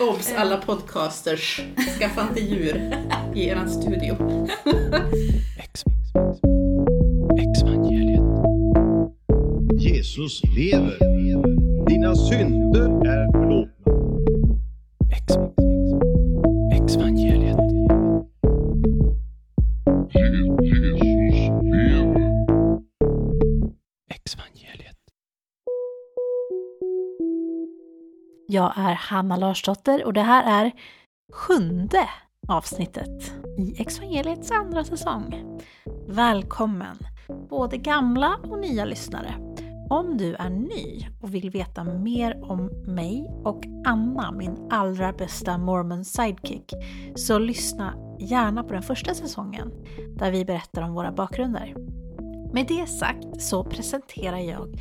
Obs, alla podcasters, skaffa inte djur i eran studio. Jesus lever. Dina synder är Hanna Larsdotter och det här är sjunde avsnittet i Exvangeliets andra säsong. Välkommen, både gamla och nya lyssnare. Om du är ny och vill veta mer om mig och Anna, min allra bästa mormon sidekick, så lyssna gärna på den första säsongen där vi berättar om våra bakgrunder. Med det sagt så presenterar jag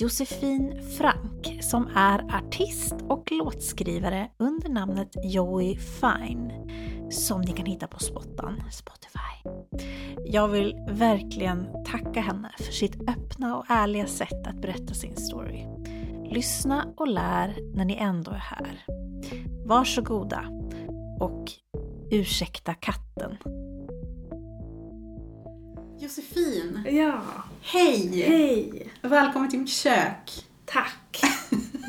Josefin Frank som är artist och låtskrivare under namnet Joey Fine som ni kan hitta på Spottan, Spotify. Jag vill verkligen tacka henne för sitt öppna och ärliga sätt att berätta sin story. Lyssna och lär när ni ändå är här. Varsågoda och ursäkta katten. Josefin, Ja, hej! hej! Välkommen till mitt kök. Tack!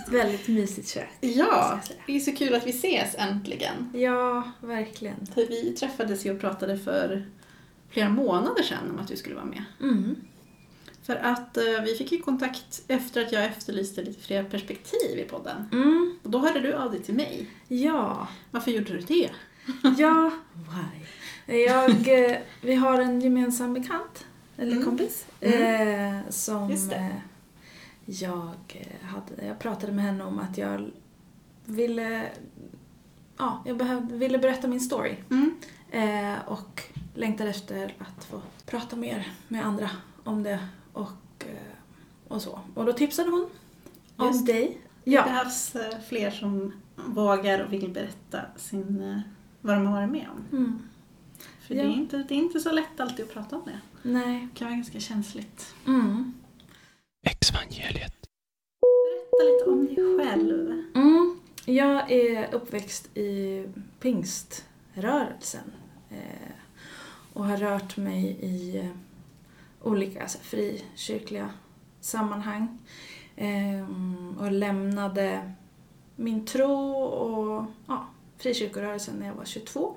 Ett väldigt mysigt kök. Ja, det är så kul att vi ses äntligen. Ja, verkligen. För vi träffades ju och pratade för flera månader sedan om att du skulle vara med. Mm. För att eh, vi fick ju kontakt efter att jag efterlyste lite fler perspektiv i podden. Mm. Och då hörde du av dig till mig. Ja, Varför gjorde du det? ja. Why? Jag, eh, vi har en gemensam bekant, eller Mm. kompis, Mm. eh, som det. eh, jag eh, hade, jag pratade med henne om att jag ville, ja, jag behövde, ville berätta min story. Mm. Eh, och längtade efter att få prata mer med andra om det och, och så. Och då tipsade hon om Just dig. Det Ja. behövs eh, fler som vågar och vill berätta sin, vad de har varit med om. Mm. För Ja. det, är inte, det är inte så lätt alltid att prata om det. Nej. Det kan vara ganska känsligt. Mm. Berätta lite om dig själv. Mm. Jag är uppväxt i pingströrelsen eh, och har rört mig i eh, olika alltså, frikyrkliga sammanhang eh, och lämnade min tro och ja, frikyrkorörelsen när jag var 22.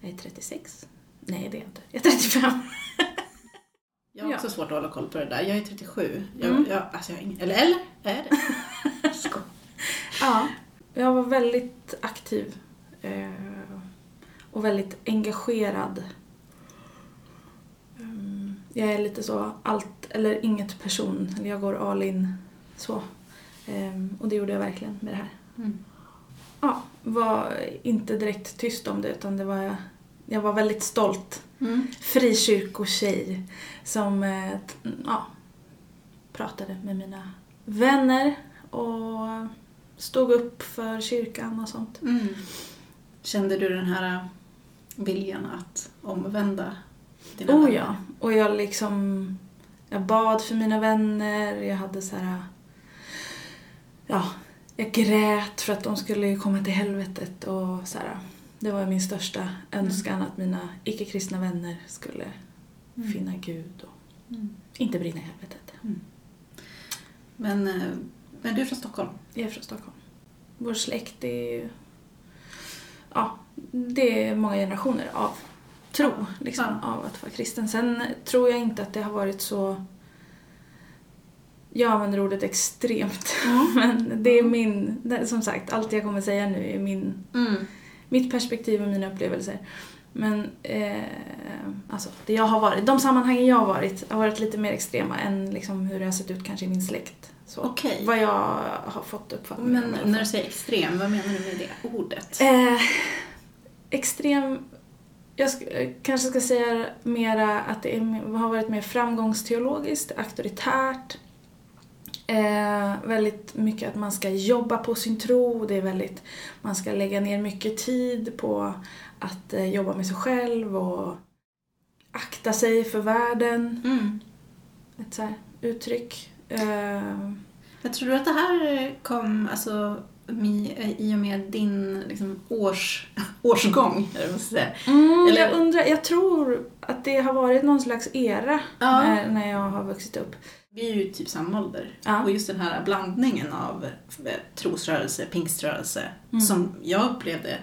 Jag är 36. Nej, det är jag inte. Jag är 35. Jag har Ja. också svårt att hålla koll på det där. Jag är 37. Jag, Mm. jag, alltså jag ingen, eller, eller? Är det? Ja, jag var väldigt aktiv eh, och väldigt engagerad. Mm, Jag är lite så allt eller inget person, eller jag går all in så. Eh, Och det gjorde jag verkligen med det här. Mm. Ja, var inte direkt tyst om det utan det var, jag var väldigt stolt Mm. frikyrkotjej som eh, ja, pratade med mina vänner och stod upp för kyrkan och sånt. Mm. Kände du den här äh, viljan att omvända dina Oh vänner? ja, och jag liksom jag bad för mina vänner, jag hade så här ja, jag grät för att de skulle komma till helvetet och så här. Det var min största önskan att mina icke-kristna vänner skulle Mm. finna Gud och Mm. inte brinna i helvetet. Men, äh, men du är från Stockholm? Jag är från Stockholm. Vår släkt är. Ja, det är många generationer av tro, liksom, Ja. av att vara kristen. Sen tror jag inte att det har varit så... Jag använder ordet extremt, men det är min... Som sagt, allt jag kommer säga nu är min, Mm. mitt perspektiv och mina upplevelser. Men eh, alltså, det jag har varit, de sammanhangen jag har varit har varit lite mer extrema än liksom, hur det har sett ut kanske i min släkt. Så, Okej. Vad jag har fått uppfattning Men när du säger extrem, vad menar du med det ordet? Eh, extrem... Jag sk- kanske ska säga mera att det är, har varit mer framgångsteologiskt, auktoritärt. Eh, väldigt mycket att man ska jobba på sin tro. Det är väldigt, man ska lägga ner mycket tid på att eh, jobba med sig själv och akta sig för världen. Mm. Ett så här uttryck. Eh, Jag tror att det här kom alltså, i, i och med din liksom, års, årsgång, säga. Mm, Eller- Jag undrar, jag tror att det har varit någon slags era Ja. när, när jag har vuxit upp. Vi är ju typ samma ålder. Ja. Och just den här blandningen av eh, trosrörelse, pingströrelse, Mm. som jag upplevde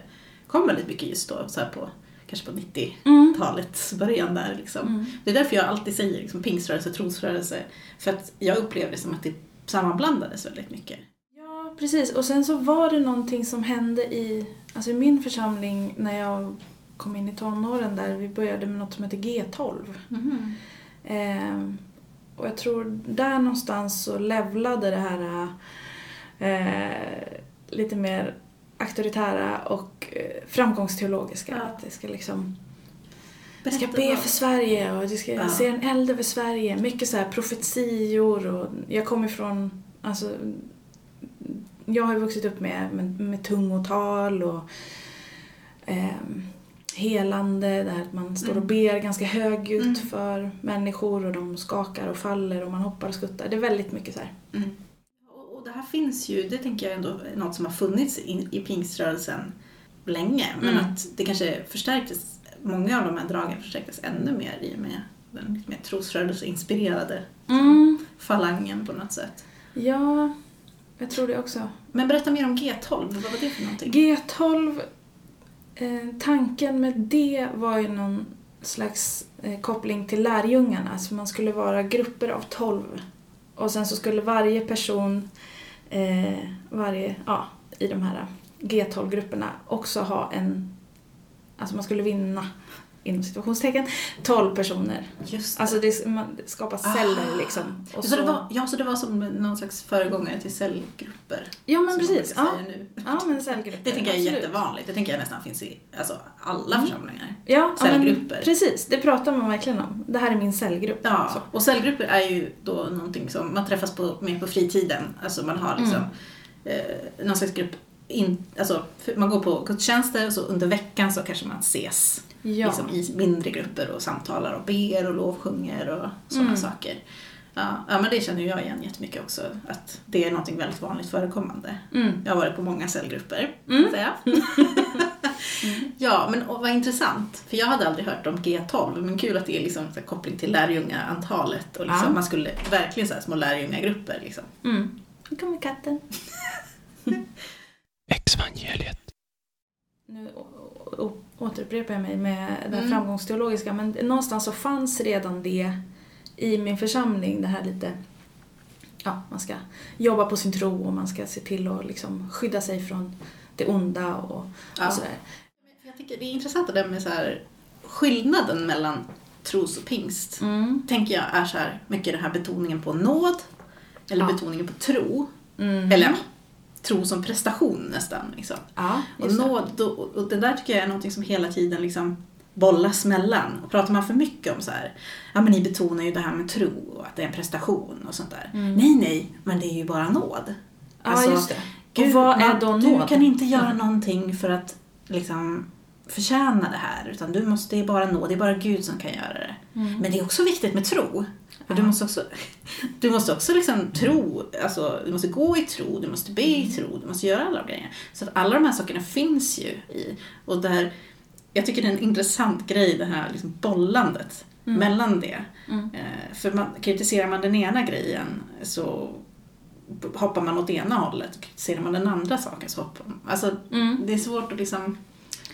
kom väldigt mycket just då, så på, kanske på 90-talets början där liksom. Mm. Det är därför jag alltid säger liksom, pingströrelse, trosrörelse. För att jag upplevde det som att det sammanblandades väldigt mycket. Ja, precis. Och sen så var det någonting som hände i, alltså i min församling när jag kom in i tonåren där. Vi började med något som heter G12. Ehm, och jag tror där någonstans så levlade det här eh, lite mer auktoritära och eh, framgångsteologiska. Ja. Att det ska liksom Berätta ska be för Sverige och det ska Ja. se en eld över Sverige. Mycket så här profetior och jag kommer ifrån, alltså jag har ju vuxit upp med, med, med tungotal och ehm, helande, där att man står och Mm. ber ganska högljutt Mm. för människor och de skakar och faller och man hoppar och skuttar. Det är väldigt mycket så här. Mm. Och det här finns ju, det tänker jag ändå är något som har funnits i, i pingströrelsen länge. Men Mm. att det kanske förstärktes, många av de här dragen förstärktes ännu mer i och med den lite mer trosrörelseinspirerade falangen på något sätt. Ja, jag tror det också. Men berätta mer om G12, vad var det för någonting? G12, eh, tanken med det var ju någon slags eh, koppling till lärjungarna. så man skulle vara grupper av 12. Och sen så skulle varje person eh, varje, ja, i de här G12-grupperna också ha en... Alltså man skulle vinna, inom situationstecken, 12 personer. Just det. Alltså det, man det skapas celler Ah. liksom. Och så, det var, ja, så det var som någon slags föregångare till cellgrupper? ja men precis. Ja, ja men cellgrupper. Det tänker jag är absolut. jättevanligt. Det tänker jag nästan finns i alltså, alla Mm. församlingar. Ja, ja, men Cellgrupper. precis. Det pratar man verkligen om. Det här är min cellgrupp. Ja, Så. och cellgrupper är ju då någonting som man träffas på, mer på fritiden. Alltså man har liksom Mm. eh, någon slags grupp, in, alltså man går på gudstjänster och så under veckan så kanske man ses Ja. liksom, i mindre grupper och samtalar och ber och lovsjunger och sådana Mm. saker. Ja, ja, men det känner jag igen jättemycket också, att det är någonting väldigt vanligt förekommande. Mm. Jag har varit på många cellgrupper, Mm. säga. Ja, men och vad intressant. För jag hade aldrig hört om G12, men kul att det är liksom så koppling till lärjungaantalet. Och liksom Ja. man skulle verkligen så här små lärjungagrupper. Liksom. Mm. Nu kommer katten. Exvangeliet. Nu återupprepar jag mig med det Mm. framgångsteologiska men någonstans så fanns redan det i min församling, det här lite ja, man ska jobba på sin tro och man ska se till att liksom skydda sig från det onda och, Ja. och sådär. Jag tycker det är intressant det där med så här, skillnaden mellan tros och pingst. Mm. Tänker jag är så här, mycket den här betoningen på nåd, eller Ja. betoningen på tro. Mm. Eller ja, tro som prestation nästan. Liksom. Ja, Och nåd, och det där tycker jag är någonting som hela tiden liksom bollas mellan. Och pratar man för mycket om så här, ja men ni betonar ju det här med tro och att det är en prestation och sånt där. Mm. Nej, nej, men det är ju bara nåd. Ja, Alltså, just det. Gud, och vad är då Du nåd? kan inte göra någonting för att liksom förtjäna det här, utan du måste, det är bara nåd, det är bara Gud som kan göra det. Mm. Men det är också viktigt med tro. För du måste också, du måste också liksom tro, alltså du måste gå i tro, du måste be i tro, du måste göra alla de grejerna. Så att alla de här sakerna finns ju i, och där, jag tycker det är en intressant grej det här liksom bollandet Mm. mellan det. Mm. Eh, För man, kritiserar man den ena grejen så hoppar man åt ena hållet. Kritiserar man den andra saken så hoppar man. Alltså, Mm. det är svårt att liksom...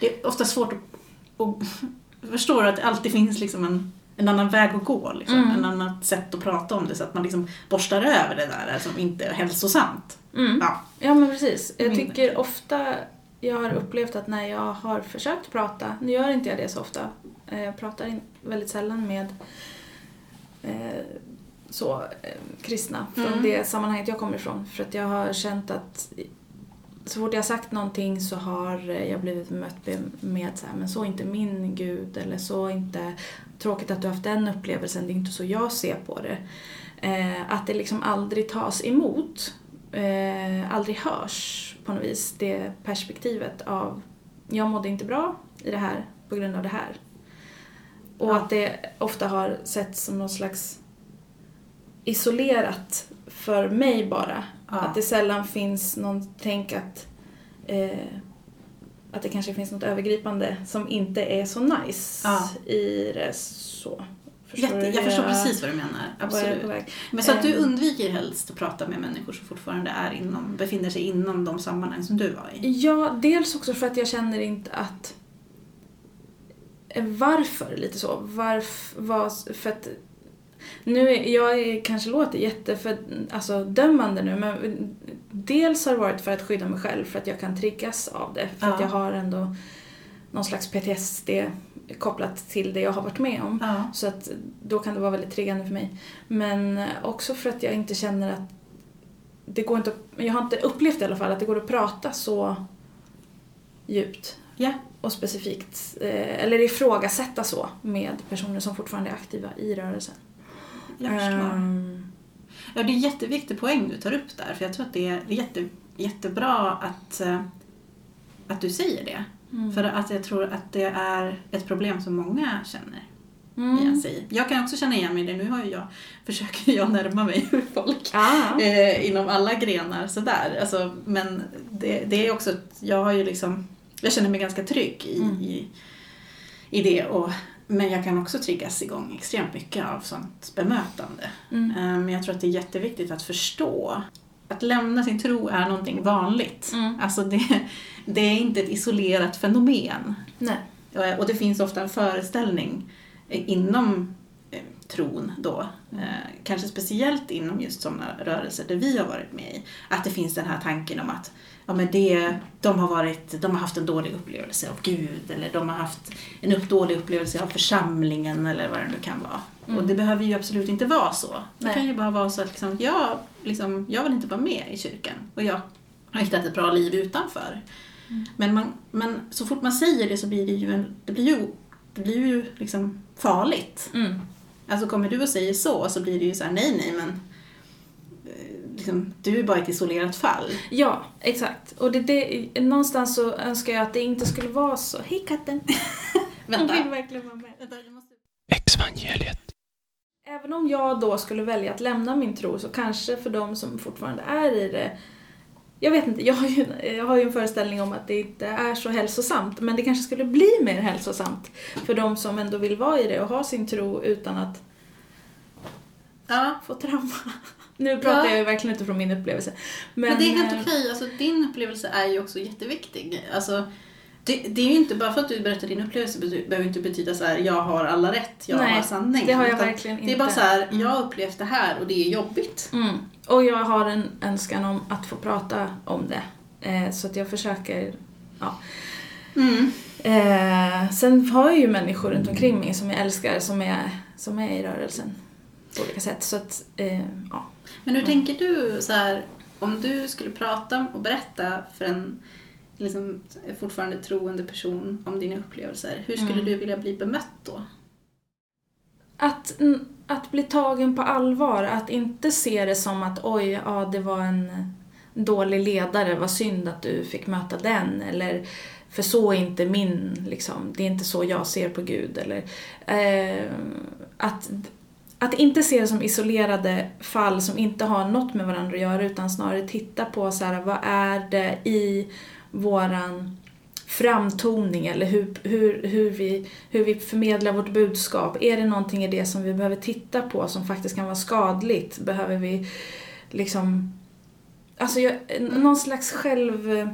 Det är ofta svårt att... att förstå att det alltid finns liksom en, en annan väg att gå. Liksom. Mm. En annat sätt att prata om det så att man liksom borstar över det där som inte är hälsosamt. Mm. Ja. Ja men precis. Jag tycker ofta jag har upplevt att när jag har försökt prata, nu gör inte jag det så ofta, eh, jag pratar väldigt sällan med eh, så eh, kristna från Mm. det sammanhanget jag kommer ifrån. För att jag har känt att så fort jag har sagt någonting så har jag blivit mött med, så här, men så är inte min gud eller så är inte, tråkigt att du har haft den upplevelsen, det är inte så jag ser på det. Eh, att det liksom aldrig tas emot, eh, aldrig hörs på något vis, det perspektivet av jag mådde inte bra i det här på grund av det här. Och Ja. att det ofta har setts som någon slags isolerat för mig bara. Ja. Att det sällan finns någon tänk att, eh, att det kanske finns något övergripande som inte är så nice Ja. i det. Så. Förstår Jätte, jag hur förstår precis vad du menar. jag Absolut. Men så att du Ehm. undviker helst att prata med människor som fortfarande är inom, befinner sig inom de sammanhang som du var i? Ja, dels också för att jag känner inte att... Varför lite så? Varför, var, för att... Nu, är- jag kanske låter jätte för, alltså, dömande nu, men dels har det varit för att skydda mig själv, för att jag kan triggas av det. För att Ja. jag har ändå någon slags PTSD kopplat till det jag har varit med om. Ja. Så att då kan det vara väldigt triggande för mig. Men eh, också för att jag inte känner att det går inte att, jag har inte upplevt i alla fall att det går att prata så djupt Ja. och specifikt, eh, eller ifrågasätta så med personer som fortfarande är aktiva i rörelsen. Jag förstår. Ehm, Ja, det är en jätteviktig poäng du tar upp där. För jag tror att det är jätte, jättebra att, eh, att du säger det. mm. För att jag tror att det är ett problem som många känner Mm. igen sig i. Jag kan också känna igen mig i det. Nu har ju jag, försöker jag närma mig folk Ja. eh, inom alla grenar sådär. Alltså, men det, det är också, jag har ju liksom, jag känner mig ganska trygg i, Mm. i, i det. Och, men jag kan också triggas igång extremt mycket av sånt bemötande. Mm. Men jag tror att det är jätteviktigt att förstå att lämna sin tro är någonting vanligt. Mm. Alltså det, det är inte ett isolerat fenomen. Nej. Och det finns ofta en föreställning inom eh, tron då, eh, kanske speciellt inom just sådana rörelser där vi har varit med i, att det finns den här tanken om att ja, men det, de, har varit, de har haft en dålig upplevelse av Gud eller de har haft en dålig upplevelse av församlingen eller vad det nu kan vara. Mm. Och det behöver ju absolut inte vara så. Det Nej. kan ju bara vara så att liksom, jag, liksom, jag vill inte vara med i kyrkan och jag har hittat ett bra liv utanför. Mm. Men, man, men så fort man säger det så blir det ju, en, det blir ju, det blir ju liksom farligt. Mm. Alltså kommer du och säger så så blir det ju så här, nej nej men liksom, du är bara ett isolerat fall. Ja, exakt. Och det, det, någonstans så önskar jag att det inte skulle vara så. Hej katten! Hon vill Vänta. verkligen vara med. Vänta, jag måste... Exvangeliet. Även om jag då skulle välja att lämna min tro så kanske för de som fortfarande är i det jag vet inte, jag har, ju, jag har ju en föreställning om att det inte är så hälsosamt men det kanske skulle bli mer hälsosamt för de som ändå vill vara i det och ha sin tro utan att Ja, få trauma. Nu pratar Ja. jag verkligen utifrån min upplevelse. Men, men, det är helt eh, okej. Alltså, din upplevelse är ju också jätteviktig. Alltså, det, det är ju inte bara för att du berättar din upplevelse behöver inte betyda så här, jag har alla rätt, jag Nej, har sanningen. det har jag verkligen Det är bara inte. så här, Mm. jag har upplevt det här och det är jobbigt. Mm. Och jag har en önskan om att få prata om det. Eh, så att jag försöker, ja. Mm. Eh, sen har jag ju människor runt omkring mig som jag älskar, som är, som är i rörelsen på olika sätt. Så att, eh, ja. Men hur Mm. tänker du så här, om du skulle prata och berätta för en liksom, fortfarande troende person om dina upplevelser, hur skulle Mm. du vilja bli bemött då? Att, att bli tagen på allvar, att inte se det som att oj, ja det var en dålig ledare, vad synd att du fick möta den. Eller för så är inte min, liksom, det är inte så jag ser på Gud. Eller, eh, att, att inte se det som isolerade fall som inte har något med varandra att göra utan snarare titta på så här, vad är det i våran framtoning eller hur, hur, hur, vi, hur vi förmedlar vårt budskap. Är det någonting i det som vi behöver titta på som faktiskt kan vara skadligt? Behöver vi liksom... Alltså jag, någon slags själv...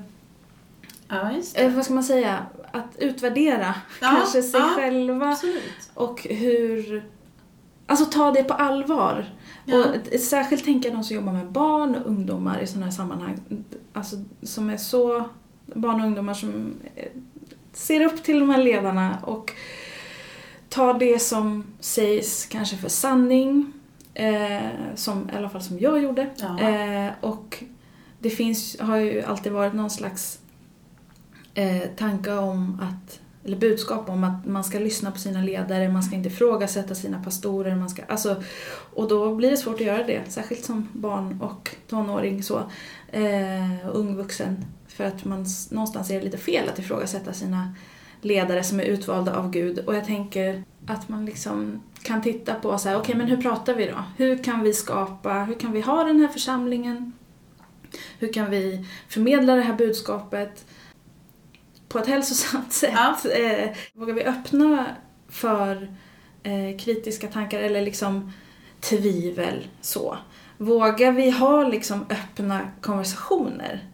Ja, Eh, vad ska man säga? Att utvärdera Ja, kanske sig ja. själva Absolut. och hur... Alltså ta det på allvar. Ja. Och särskilt tänka de som jobbar med barn och ungdomar i sådana här sammanhang. Alltså som är så... Barn och ungdomar som eh, ser upp till de här ledarna och tar det som sägs kanske för sanning. Eh, som, I alla fall som jag gjorde. Ja. Eh, och det finns, har ju alltid varit någon slags eh, tanke om att, eller budskap om att man ska lyssna på sina ledare, man ska inte ifrågasätta sina pastorer, man ska, alltså, och då blir det svårt att göra det, särskilt som barn och tonåring så, eh, och ung vuxen, för att man någonstans är det lite fel att ifrågasätta sina ledare som är utvalda av Gud. Och jag tänker att man liksom kan titta på så här, okej men hur pratar vi då? Hur kan vi skapa, hur kan vi ha den här församlingen Hur kan vi förmedla det här budskapet på ett hälsosamt sätt? Ja. Eh, vågar vi öppna för eh, kritiska tankar eller liksom tvivel så? Vågar vi ha liksom öppna konversationer?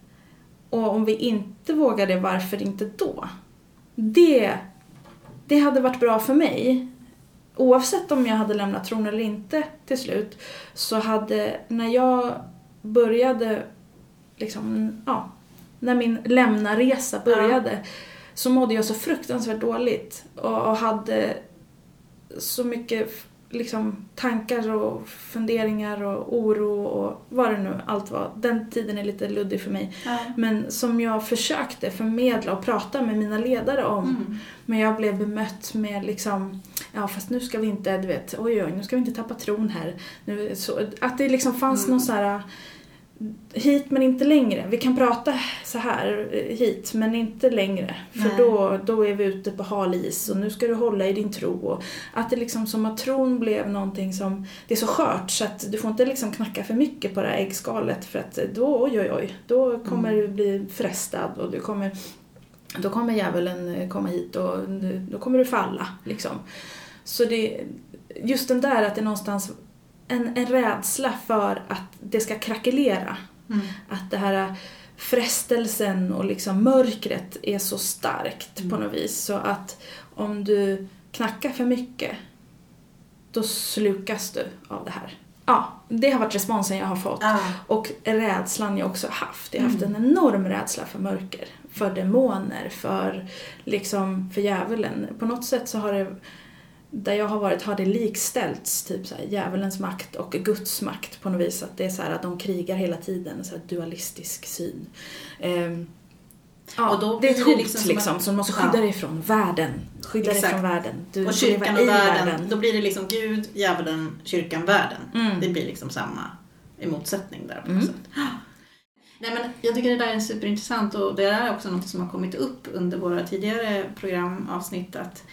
Och om vi inte vågar det, varför inte då? Det, det hade varit bra för mig. Oavsett om jag hade lämnat tron eller inte till slut, så hade, när jag började, liksom, ja, när min lämnarresa började, så mådde jag så fruktansvärt dåligt och, och hade så mycket liksom, tankar och funderingar och oro och vad det nu allt var. Den tiden är lite luddig för mig. Ja. Men som jag försökte förmedla och prata med mina ledare om. Mm. Men jag blev bemött med liksom, ja fast nu ska vi inte, du vet, oj oj, nu ska vi inte tappa tron här. Nu, så, att det liksom fanns Mm. någon så här hit men inte längre. Vi kan prata så här eh, hit men inte längre. För Nej. då, då är vi ute på hal is och nu ska du hålla i din tro. Och att det liksom som att tron blev någonting som, det är så skört så att du får inte liksom knacka för mycket på det här äggskalet för att då, oj oj oj, då kommer Mm. du bli frestad och du kommer då kommer djävulen eh, komma hit och då kommer du falla. Liksom. Så det, just den där att det någonstans en, en rädsla för att det ska krackelera. Mm. Att det här frestelsen och liksom mörkret är så starkt Mm. på något vis. Så att om du knackar för mycket, då slukas du av det här. Ja, det har varit responsen jag har fått. Ja. Och rädslan jag också haft. Jag har haft Mm. en enorm rädsla för mörker. För demoner, för, liksom, för djävulen. På något sätt så har det, där jag har varit, har det likställts. Typ så här, djävulens makt och Guds makt på något vis. Att det är så här att de krigar hela tiden. En så här dualistisk syn. Ehm, ja, Och då det är ett det hot liksom liksom, som att- som du måste skydda Ja. dig ifrån. Världen. Skydda dig Exakt. från världen. Du Och kyrkan och i världen, då blir det liksom Gud, djävulen, kyrkan, världen. Mm. Det blir liksom samma i motsättning där på Mm. något sätt. Nej, men jag tycker det där är superintressant och det är också något som har kommit upp under våra tidigare programavsnitt. Att,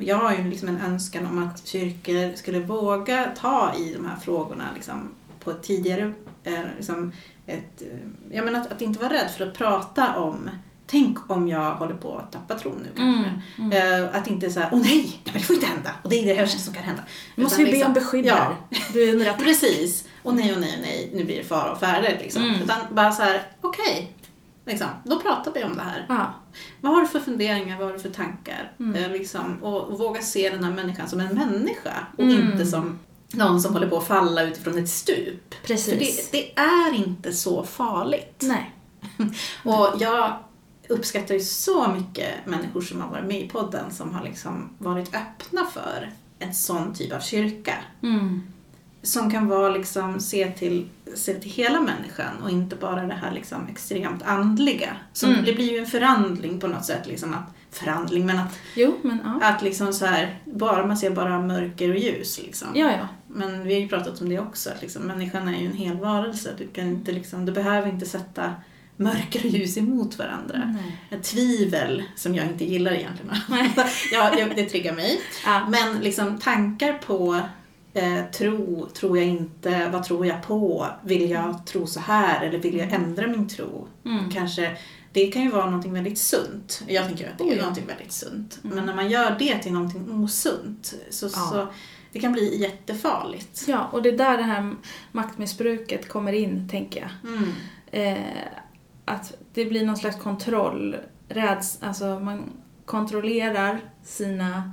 jag har ju liksom en önskan om att kyrkor skulle våga ta i de här frågorna liksom, på ett tidigare... Eh, liksom, ett, eh, jag menar att, att inte vara rädd för att prata om Tänk om jag håller på att tappa tron nu kanske. Mm, Eh, att inte säga åh nej, nej men det får inte hända. Och det är det värsta som kan hända. Du måste ju Utan be om liksom- beskydd Ja. Du är. Precis. Och nej och nej och nej, nu blir det fara och färde liksom. Mm. Utan bara så här, okej. Liksom, då pratar vi om det här. Ja. Vad har du för funderingar, vad har du för tankar? Mm. Eh, liksom, och, och våga se den här människan som en människa och Mm. inte som någon som håller på att falla utifrån ett stup. Precis. För det, det är inte så farligt. Nej. Och jag uppskattar ju så mycket människor som har varit med i podden som har liksom varit öppna för en sån typ av kyrka. Mm. Som kan vara liksom, se, till, se till hela människan och inte bara det här liksom extremt andliga. Så Mm. Det blir ju en förandling på något sätt. Liksom att, förandling, men att, Jo, men ja. att liksom så här, bara, man ser bara mörker och ljus. Liksom. Ja, ja. Men vi har ju pratat om det också, att liksom, människan är ju en hel varelse. Du, kan inte, liksom, du behöver inte sätta mörker och ljus emot varandra. Nej. Ett tvivel, som jag inte gillar egentligen. ja, det triggar mig. Ja. Men liksom tankar på eh, tro, tror jag inte, vad tror jag på? Vill jag tro så här eller vill jag ändra min tro? Mm. Kanske, det kan ju vara någonting väldigt sunt. Jag tänker att det är någonting väldigt sunt. Mm. Men när man gör det till någonting osunt så, Ja. så det kan bli jättefarligt. Ja, och det är där det här maktmissbruket kommer in, tänker jag. Mm. Eh, att det blir någon slags kontroll, räds, alltså man kontrollerar sina,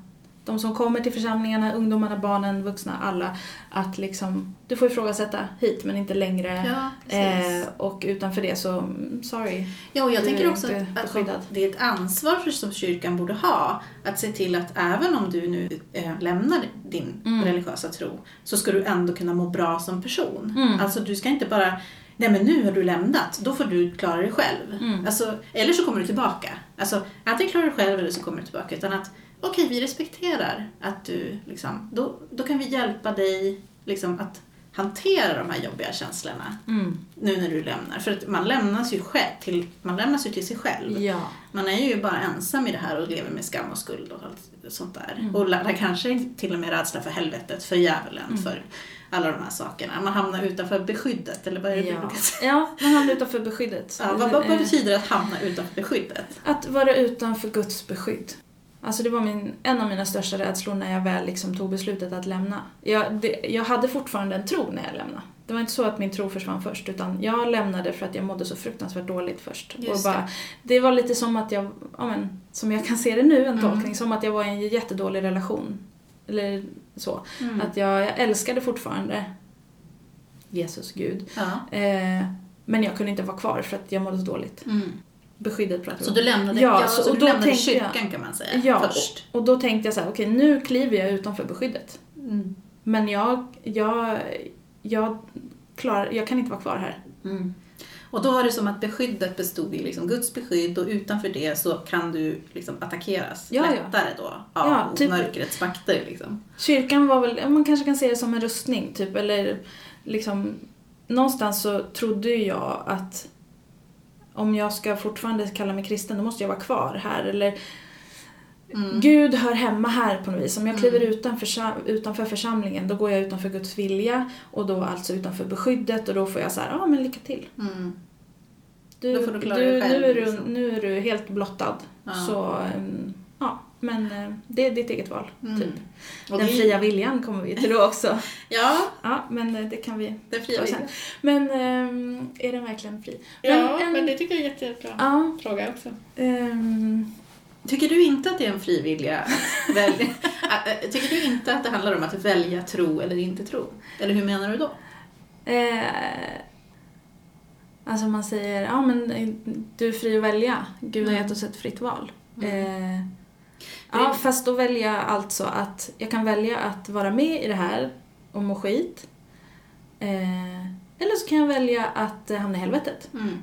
de som kommer till församlingarna, ungdomarna, barnen, vuxna, alla, att liksom, du får ifrågasätta hit men inte längre. Ja. Eh, och utanför det så, mm, sorry. Ja, och jag tänker också att, att det är ett ansvar för som kyrkan borde ha. Att se till att även om du nu eh, lämnar din Mm. religiösa tro så ska du ändå kunna må bra som person. Mm. Alltså du ska inte bara, nej men nu har du lämnat, då får du klara dig själv. Mm. Alltså, eller så kommer du tillbaka. Alltså antingen klarar du dig själv eller så kommer du tillbaka. Utan att, okej vi respekterar att du liksom, då, då kan vi hjälpa dig liksom att hantera de här jobbiga känslorna Mm. nu när du lämnar. För att man lämnas ju själv till, man lämnas ju till sig själv. Ja. Man är ju bara ensam i det här och lever med skam och skuld och allt sånt där. Mm. Och kanske till och med rädsla för helvetet, för djävulen, Mm. för alla de här sakerna. Man hamnar utanför beskyddet, eller vad är det du Ja. brukar säga? ja, man hamnar utanför beskyddet. Ja, vad, vad, Eh, betyder det att hamna utanför beskyddet? Att vara utanför Guds beskydd. Alltså det var min, en av mina största rädslor när jag väl liksom tog beslutet att lämna. Jag, det, jag hade fortfarande en tro när jag lämnade. Det var inte så att min tro försvann först utan jag lämnade för att jag mådde så fruktansvärt dåligt först. Just och bara, det var lite som att jag, ja men, som jag kan se det nu, en Mm. tolkning, som att jag var i en jättedålig relation. Eller så. Mm. Att jag, jag älskade fortfarande Jesus, Gud. Ja. Eh, men jag kunde inte vara kvar för att jag mådde så dåligt. Mm. Beskyddet vi Så du lämnade, Ja, så- så och du lämnade tänkte jag- kyrkan kan man säga Ja, först. och då tänkte jag så här, okej nu kliver jag utanför beskyddet. Mm. Men jag, jag, jag, klarar, jag kan inte vara kvar här. Mm. Och då var det som att beskyddet bestod i liksom Guds beskydd och utanför det så kan du liksom attackeras Ja, lättare då av Ja, typ- mörkrets makter. Liksom. Kyrkan var väl, man kanske kan se det som en rustning typ, eller liksom någonstans så trodde jag att om jag ska fortfarande kalla mig kristen då måste jag vara kvar här eller Mm. Gud hör hemma här på något vis. Om jag kliver Mm. utanför, utanför församlingen då går jag utanför Guds vilja och då alltså utanför beskyddet och då får jag så här, ja men lycka till. Mm. Du, du du, själv, nu, är du, liksom. nu är du helt blottad. Ja. Så, um, men eh, det är ditt eget val. Mm. Typ. Och Den det- fria viljan kommer vi till då också. Ja, Ja, men eh, det kan vi den fria viljan. Men ehm, är den verkligen fri? Ja, en- men det tycker jag är jättebra Ja, fråga också. ehm, Tycker du inte att det är en fri vilja? ä, Tycker du inte att det handlar om att välja tro eller inte tro? Eller hur menar du då? eh, alltså man säger, ja men eh, du är fri att välja. Gud har gett oss ett fritt val. Mm. Eh, ja, fast då väljer jag alltså att jag kan välja att vara med i det här och må skit. Eh, eller så kan jag välja att hamna i helvetet. Mm.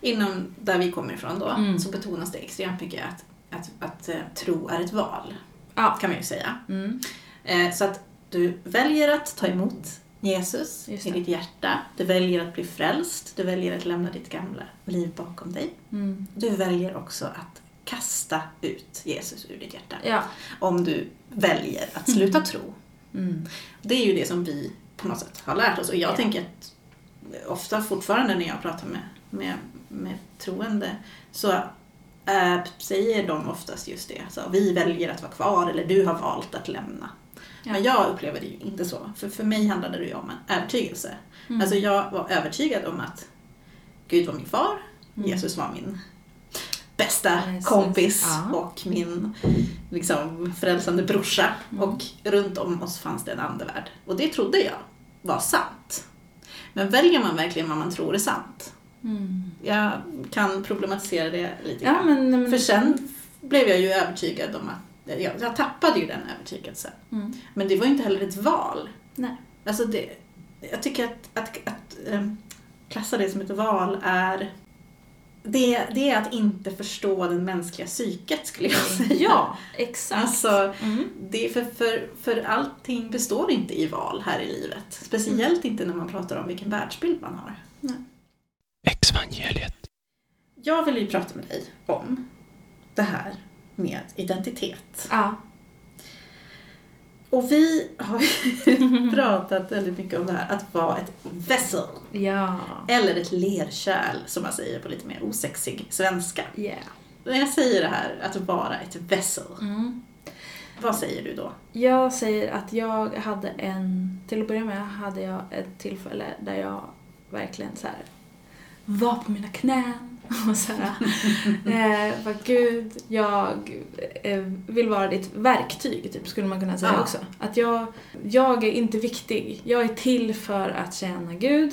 Inom där vi kommer ifrån då Mm. så betonas det extremt mycket att, att, att eh, tro är ett val, Ja. kan man ju säga. Mm. Eh, Så att du väljer att ta emot Jesus i ditt hjärta. Du väljer att bli frälst. Du väljer att lämna ditt gamla liv bakom dig. Mm. Du väljer också att kasta ut Jesus ur ditt hjärta. Ja. Om du väljer att sluta tro. Mm. Det är ju det som vi på något sätt har lärt oss. Och jag Ja. tänker att ofta fortfarande när jag pratar med, med, med troende så äh, säger de oftast just det. Så, vi väljer att vara kvar eller du har valt att lämna. Ja. Men jag upplever det ju inte så. För för mig handlade det ju om en övertygelse. Mm. Alltså jag var övertygad om att Gud var min far, Mm. Jesus var min bästa Precis. kompis Ja. och min liksom, frälsande brorsa. Mm. Och runt om oss fanns det en andevärld. Och det trodde jag var sant. Men väljer man verkligen vad man tror är sant? Mm. Jag kan problematisera det lite Ja, grann. men, men, För sen blev jag ju övertygad om att jag, jag tappade ju den övertygelsen. Mm. Men det var ju inte heller ett val. Nej. Alltså det, jag tycker att, att, att ähm, klassa det som ett val är det, det är att inte förstå den mänskliga psyket skulle jag säga. Ja, exakt. Alltså, Mm. det är för, för, för allting består inte i val här i livet. Speciellt inte när man pratar om vilken världsbild man har. Exvangeliet. Jag vill ju prata med dig om det här med identitet. Ja. Och vi har ju pratat väldigt mycket om det här att vara ett vessel. Ja. Eller ett lerkärl som man säger på lite mer osexig svenska. Yeah. När jag säger det här, att vara ett vessel, Mm. vad säger du då? Jag säger att jag hade en, till att börja med hade jag ett tillfälle där jag verkligen så här var på mina knän och så här, eh, vad gud, jag eh, vill vara ditt verktyg, typ, skulle man kunna säga Ja. också. Att jag, jag är inte viktig, jag är till för att tjäna Gud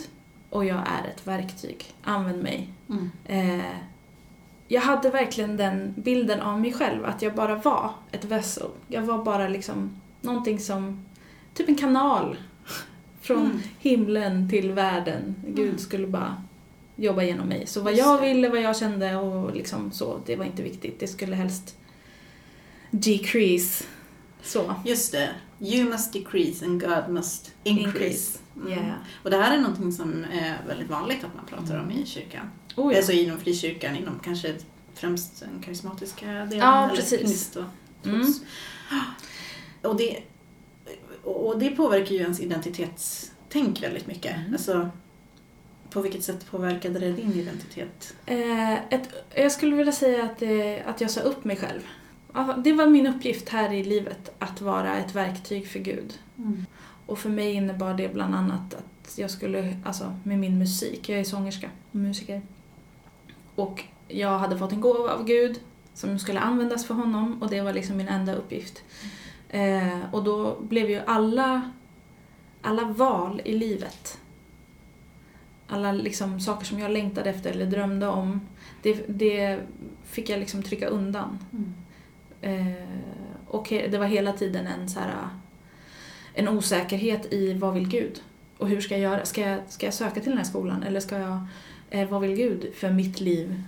och jag är ett verktyg. Använd mig. Eh, jag hade verkligen den bilden av mig själv, att jag bara var ett vessel. Jag var bara liksom någonting som, typ en kanal från Mm. himlen till världen. Gud Mm. skulle bara jobba genom mig. Så vad Just jag det. ville, vad jag kände och liksom så, det var inte viktigt. Det skulle helst decrease Så. Just det. You must decrease and God must increase. Increase. Mm. Yeah. Och det här är någonting som är väldigt vanligt att man pratar om i kyrkan. Oh, ja. Alltså inom frikyrkan, inom kanske främst den karismatiska delen. Ja, eller precis. och Mm. Och, det, och det påverkar ju ens identitetstänk väldigt mycket. Mm. Alltså, på vilket sätt påverkade det din identitet? Eh, ett, jag skulle vilja säga att, det, att jag sa upp mig själv. Det var min uppgift här i livet, att vara ett verktyg för Gud. Och för mig innebar det bland annat att jag skulle, alltså med min musik, jag är sångerska och musiker. Och jag hade fått en gåva av Gud som skulle användas för honom och det var liksom min enda uppgift. Eh, och då blev ju alla, alla val i livet, alla liksom saker som jag längtade efter eller drömde om, det, det fick jag liksom trycka undan. Eh, och det var hela tiden en, så här, en osäkerhet i vad vill Gud? Och hur ska jag göra? Ska jag, ska jag söka till den här skolan? Eller ska jag, eh, vad vill Gud för mitt liv?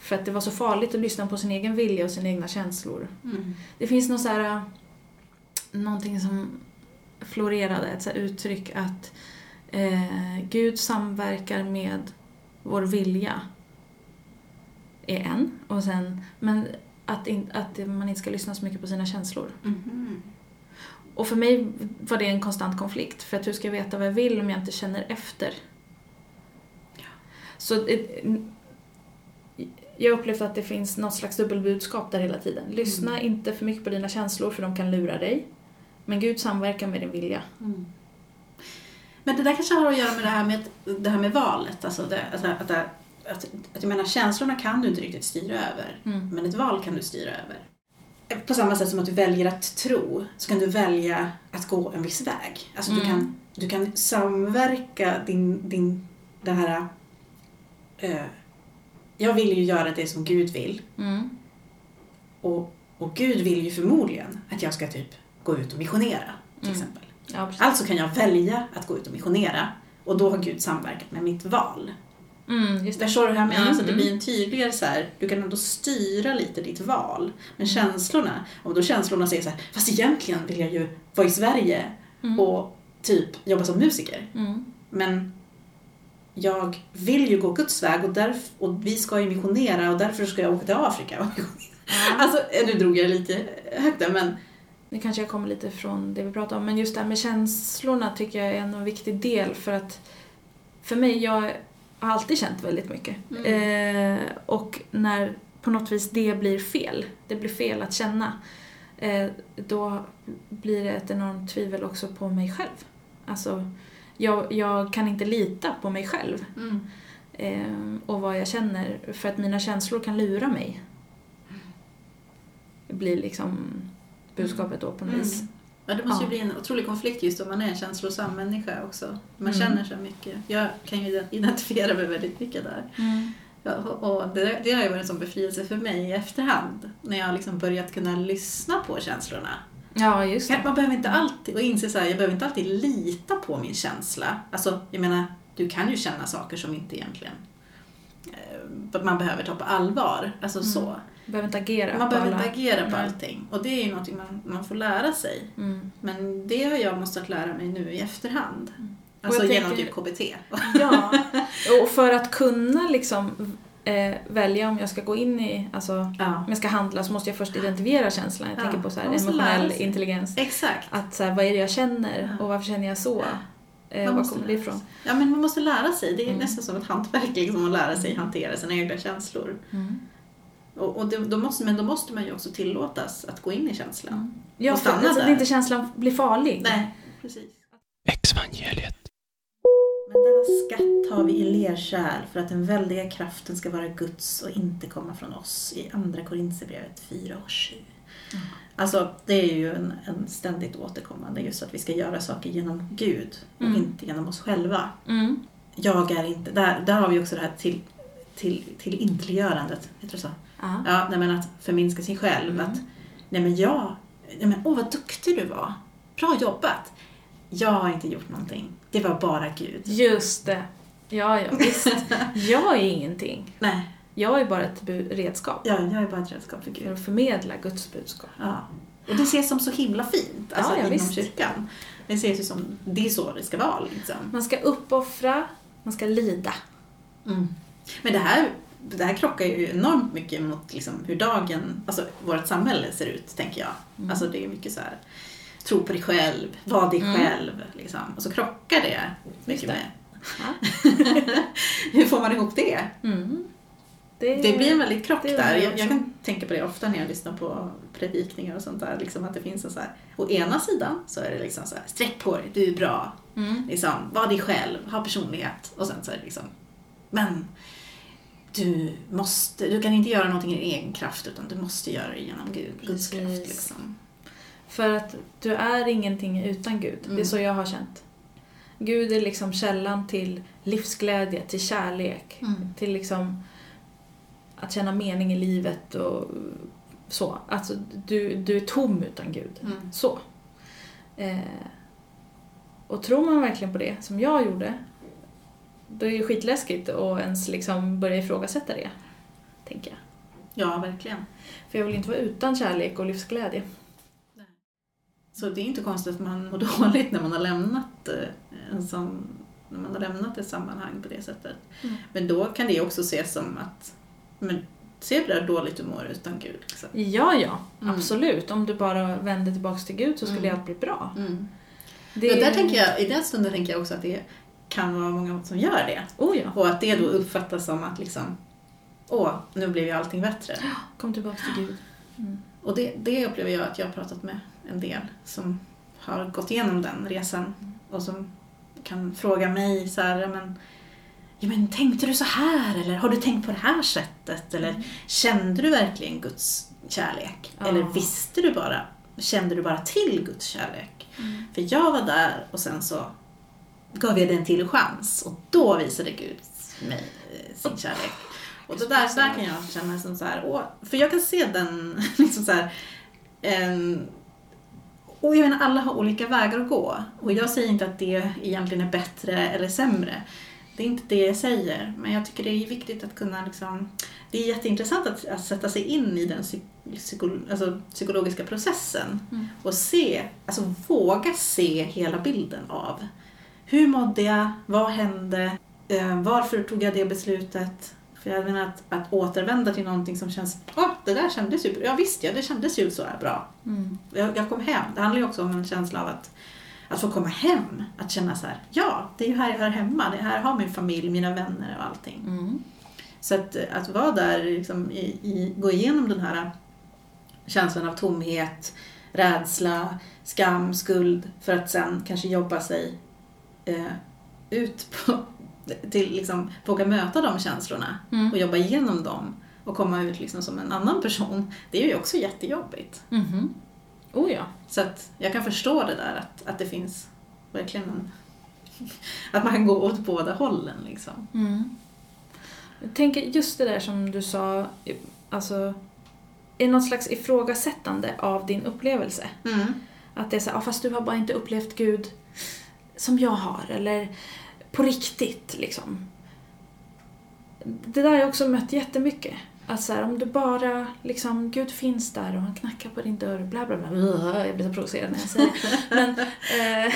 För att det var så farligt att lyssna på sin egen vilja och sina egna känslor. Mm. Det finns något så här, någonting som florerade, ett så uttryck att eh, Gud samverkar med vår vilja är en. Och sen, men att, in, att man inte ska lyssna så mycket på sina känslor. Mhm. Och för mig var det en konstant konflikt. För att hur ska jag veta vad jag vill om jag inte känner efter? Så eh, jag har upplevt att det finns något slags dubbelbudskap där hela tiden. Lyssna Mm. inte för mycket på dina känslor för de kan lura dig. Men Gud samverkar med din vilja. Mm. Men det där kanske har att göra med det här med, det här med valet. Alltså det, alltså att, det, att, att jag menar, känslorna kan du inte riktigt styra över. Mm. Men ett val kan du styra över. På samma sätt som att du väljer att tro, så kan du välja att gå en viss väg. Alltså du, Mm. kan, du kan samverka din, din, det här... Eh, jag vill ju göra det som Gud vill. Mm. Och, och Gud vill ju förmodligen att jag ska typ gå ut och missionera, till Mm. exempel. Ja. Alltså kan jag välja att gå ut och missionera och då har Gud samverkat med mitt val. Mm, just det. Förstår du hur jag menar? Mm, Så det mm. blir en tydligare så här, du kan ändå styra lite ditt val. Men känslorna, om då känslorna säger så här, fast egentligen vill jag ju vara i Sverige Mm. och typ jobba som musiker. Mm. Men jag vill ju gå Guds väg och, därf- och vi ska ju missionera och därför ska jag åka till Afrika och missionera. Alltså, nu drog jag lite högt där men Nu kanske jag kommer lite från det vi pratade om, men just det här med känslorna tycker jag är en viktig del för att för mig, jag har alltid känt väldigt mycket. Eh, och när på något vis det blir fel, det blir fel att känna, eh, då blir det ett enormt tvivel också på mig själv. Alltså, jag, jag kan inte lita på mig själv eh, och vad jag känner för att mina känslor kan lura mig. Det blir liksom budskapet då på något vis. Mm. Ja, det måste ju Ja. bli en otrolig konflikt just om man är en känslosam människa också. Man Mm. känner så mycket. Jag kan ju identifiera mig väldigt mycket där. Ja, och det, det har ju varit en sån befrielse för mig i efterhand. När jag har liksom börjat kunna lyssna på känslorna. Ja, just det. Man behöver inte alltid, och inse så här, jag behöver inte alltid lita på min känsla. Alltså, jag menar, du kan ju känna saker som inte egentligen eh, man behöver ta på allvar. Alltså Mm. så. Behöver inte agera Man behöver alla. inte agera på allting. Och det är ju någonting man, man får lära sig. Mm. Men det har jag måste lära mig nu i efterhand. Och Alltså genom tänker- typ KBT. Ja, och för att kunna liksom eh, välja om jag ska gå in i, alltså Ja. om jag ska handla så måste jag först identifiera känslan. Jag Ja, tänker på så här emotionell intelligens. Exakt. Att så här, vad är det jag känner Ja. och varför känner jag så? Eh, var kommer det ifrån? Ja, men man måste lära sig. Det är Mm. nästan som ett hantverk liksom, att lära sig hantera sina egna känslor. Mm. Och, och det, då måste, men då måste man ju också tillåtas att gå in i känslan. Ja, Och för stanna att inte känslan blir farlig. Nej, precis. Exvangeliet. Men denna skatt har vi i lerkärl för att den väldiga kraften ska vara Guds och inte komma från oss. I Andra Korinthierbrevet 4 och 7. Alltså, det är ju en, en ständigt återkommande, just att vi ska göra saker genom Gud och Mm. inte genom oss själva. Mm. Jag är inte, där, där har vi också det här till, till, till heter det så? Ja. Ja, nej, men att förminska sig själv. Mm. Att, nej men jag, nej men åh vad duktig du var. Bra jobbat. Jag har inte gjort någonting. Det var bara Gud. Just det. Ja, ja, visst. jag är ingenting. Nej, Jag är bara ett redskap ja, jag är bara ett redskap för för Gud. att förmedla Guds budskap. Ja. Och det ses som så himla fint, alltså Ja, ja, inom visst. kyrkan. Det ses ju som, det är så det ska vara liksom. Man ska uppoffra, man ska lida. Mm. Men det här, det här krockar ju enormt mycket mot liksom hur dagen, alltså vårt samhälle ser ut, tänker jag. Mm. Alltså det är mycket så här, tro på dig själv, var dig Mm. själv, liksom. Och så krockar det mycket det. med. Ja. hur får man ihop det? Mm. Det blir en väldigt krock det är där. det Jag, jag kan tänka på det ofta när jag lyssnar på predikningar och sånt där. Liksom att det finns en så här, å ena sidan så är det liksom så här, sträck på dig, du är bra. Mm. Liksom, var dig själv, ha personlighet. Och sen så är det liksom, men du måste, du kan inte göra någonting i egen kraft utan du måste göra det genom Gud, Guds kraft. Liksom. För att du är ingenting utan Gud. Det är Mm. så jag har känt. Gud är liksom källan till livsglädje, till kärlek, Mm. till liksom att känna mening i livet och så. Alltså, du, du är tom utan Gud. Mm. Så. Eh, och tror man verkligen på det, som jag gjorde, då är det skitläskigt att ens liksom börja ifrågasätta det. Tänker jag. Ja, verkligen. För jag vill inte vara utan kärlek och livsglädje. Så det är inte konstigt att man mår dåligt när man har lämnat eh, en sån, när man har lämnat ett sammanhang på det sättet. Mm. Men då kan det också ses som att, men se på det här dåligt du mår utan Gud. Liksom. Ja, ja. Mm. Absolut. Om du bara vänder tillbaks till Gud så skulle Mm. allt bli bra. Mm. Det Ja, där tänker jag, I den stunden tänker jag också att det kan vara många som gör det. Oh ja. Och att det då uppfattas som att liksom, åh, nu blev ju allting bättre. Kom tillbaks till Gud. Mm. Och det, det upplever jag att jag har pratat med en del som har gått igenom den resan och som kan fråga mig så här, men, ja men tänkte du så här eller har du tänkt på det här sättet eller kände du verkligen Guds kärlek? Ja. Eller visste du bara, kände du bara till Guds kärlek? Mm. För jag var där och sen så gav jag den till en chans och då visade Gud mig eh, sin kärlek. Och det där, där kan jag känna som så här, åh, för jag kan se den liksom så här, em, och jag menar, alla har olika vägar att gå. Och jag säger inte att det egentligen är bättre eller sämre. Det är inte det jag säger. Men jag tycker det är viktigt att kunna liksom, det är jätteintressant att, att sätta sig in i den psy, psyko, alltså, psykologiska processen. Mm. Och se, alltså våga se hela bilden av hur mådde jag, vad hände, eh, varför tog jag det beslutet? För jag menar att, att återvända till någonting som känns, ja det där kändes ju ja visst ja det kändes ju så här bra. Mm. Jag, jag kom hem, det handlar ju också om en känsla av att, att få komma hem, att känna så här, ja det är ju här jag hör hemma, det är här har min familj, mina vänner och allting. Mm. Så att, att vara där, liksom, i, i, gå igenom den här känslan av tomhet, rädsla, skam, skuld för att sen kanske jobba sig eh, ut på, till liksom, våga möta de känslorna Mm. och jobba igenom dem och komma ut liksom som en annan person. Det är ju också jättejobbigt. Mhm. Oh ja. Så att jag kan förstå det där att, att det finns verkligen en, att man kan gå åt båda hållen liksom. Mm. Jag tänker just det där som du sa, alltså är något slags ifrågasättande av din upplevelse. Att det är så här, "Ah, fast du har bara inte upplevt Gud som jag har, eller på riktigt liksom. Det där har jag också mött jättemycket. Att så här, om du bara, liksom, Gud finns där och han knackar på din dörr, bla bla bla. Jag blir så provocerad när jag säger det. Men, eh,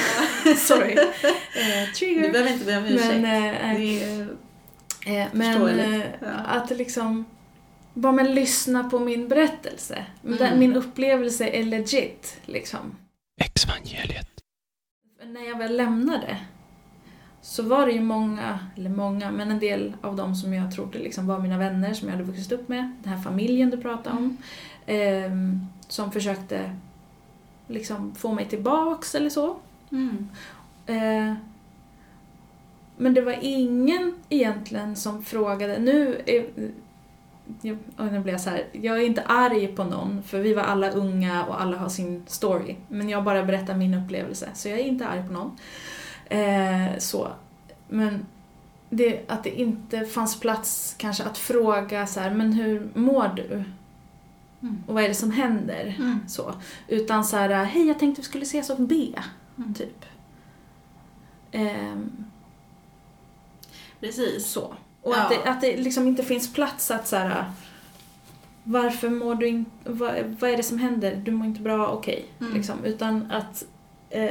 sorry. Eh, Du trigger. behöver inte be om ursäkt. Men, eh, är, Eh, men eh, ja. att liksom, bara men lyssna på min berättelse. Mm. min upplevelse är legit, liksom. Exvangeliet. När jag väl lämnade så var det ju många, eller många, men en del av dem som jag trodde liksom var mina vänner som jag hade vuxit upp med, den här familjen du pratade om, ehm, som försökte liksom få mig tillbaks eller så. mm. Eh, men det var ingen egentligen som frågade, nu är, jag, oj, nu blir jag så här. jag är inte arg på någon för vi var alla unga och alla har sin story. Men jag bara berättar min upplevelse så jag är inte arg på någon. Eh, så. Men det, att det inte fanns plats kanske att fråga så här, men hur mår du? Mm. Och vad är det som händer? Mm. Så. Utan så här, hej jag tänkte vi skulle ses och be. Mm. Typ. Ehm, Precis. så. Och Ja. att, det, att det liksom inte finns plats att så här, varför mår du inte, vad, vad är det som händer? Du mår inte bra, okej. Mm. Liksom. Utan att eh,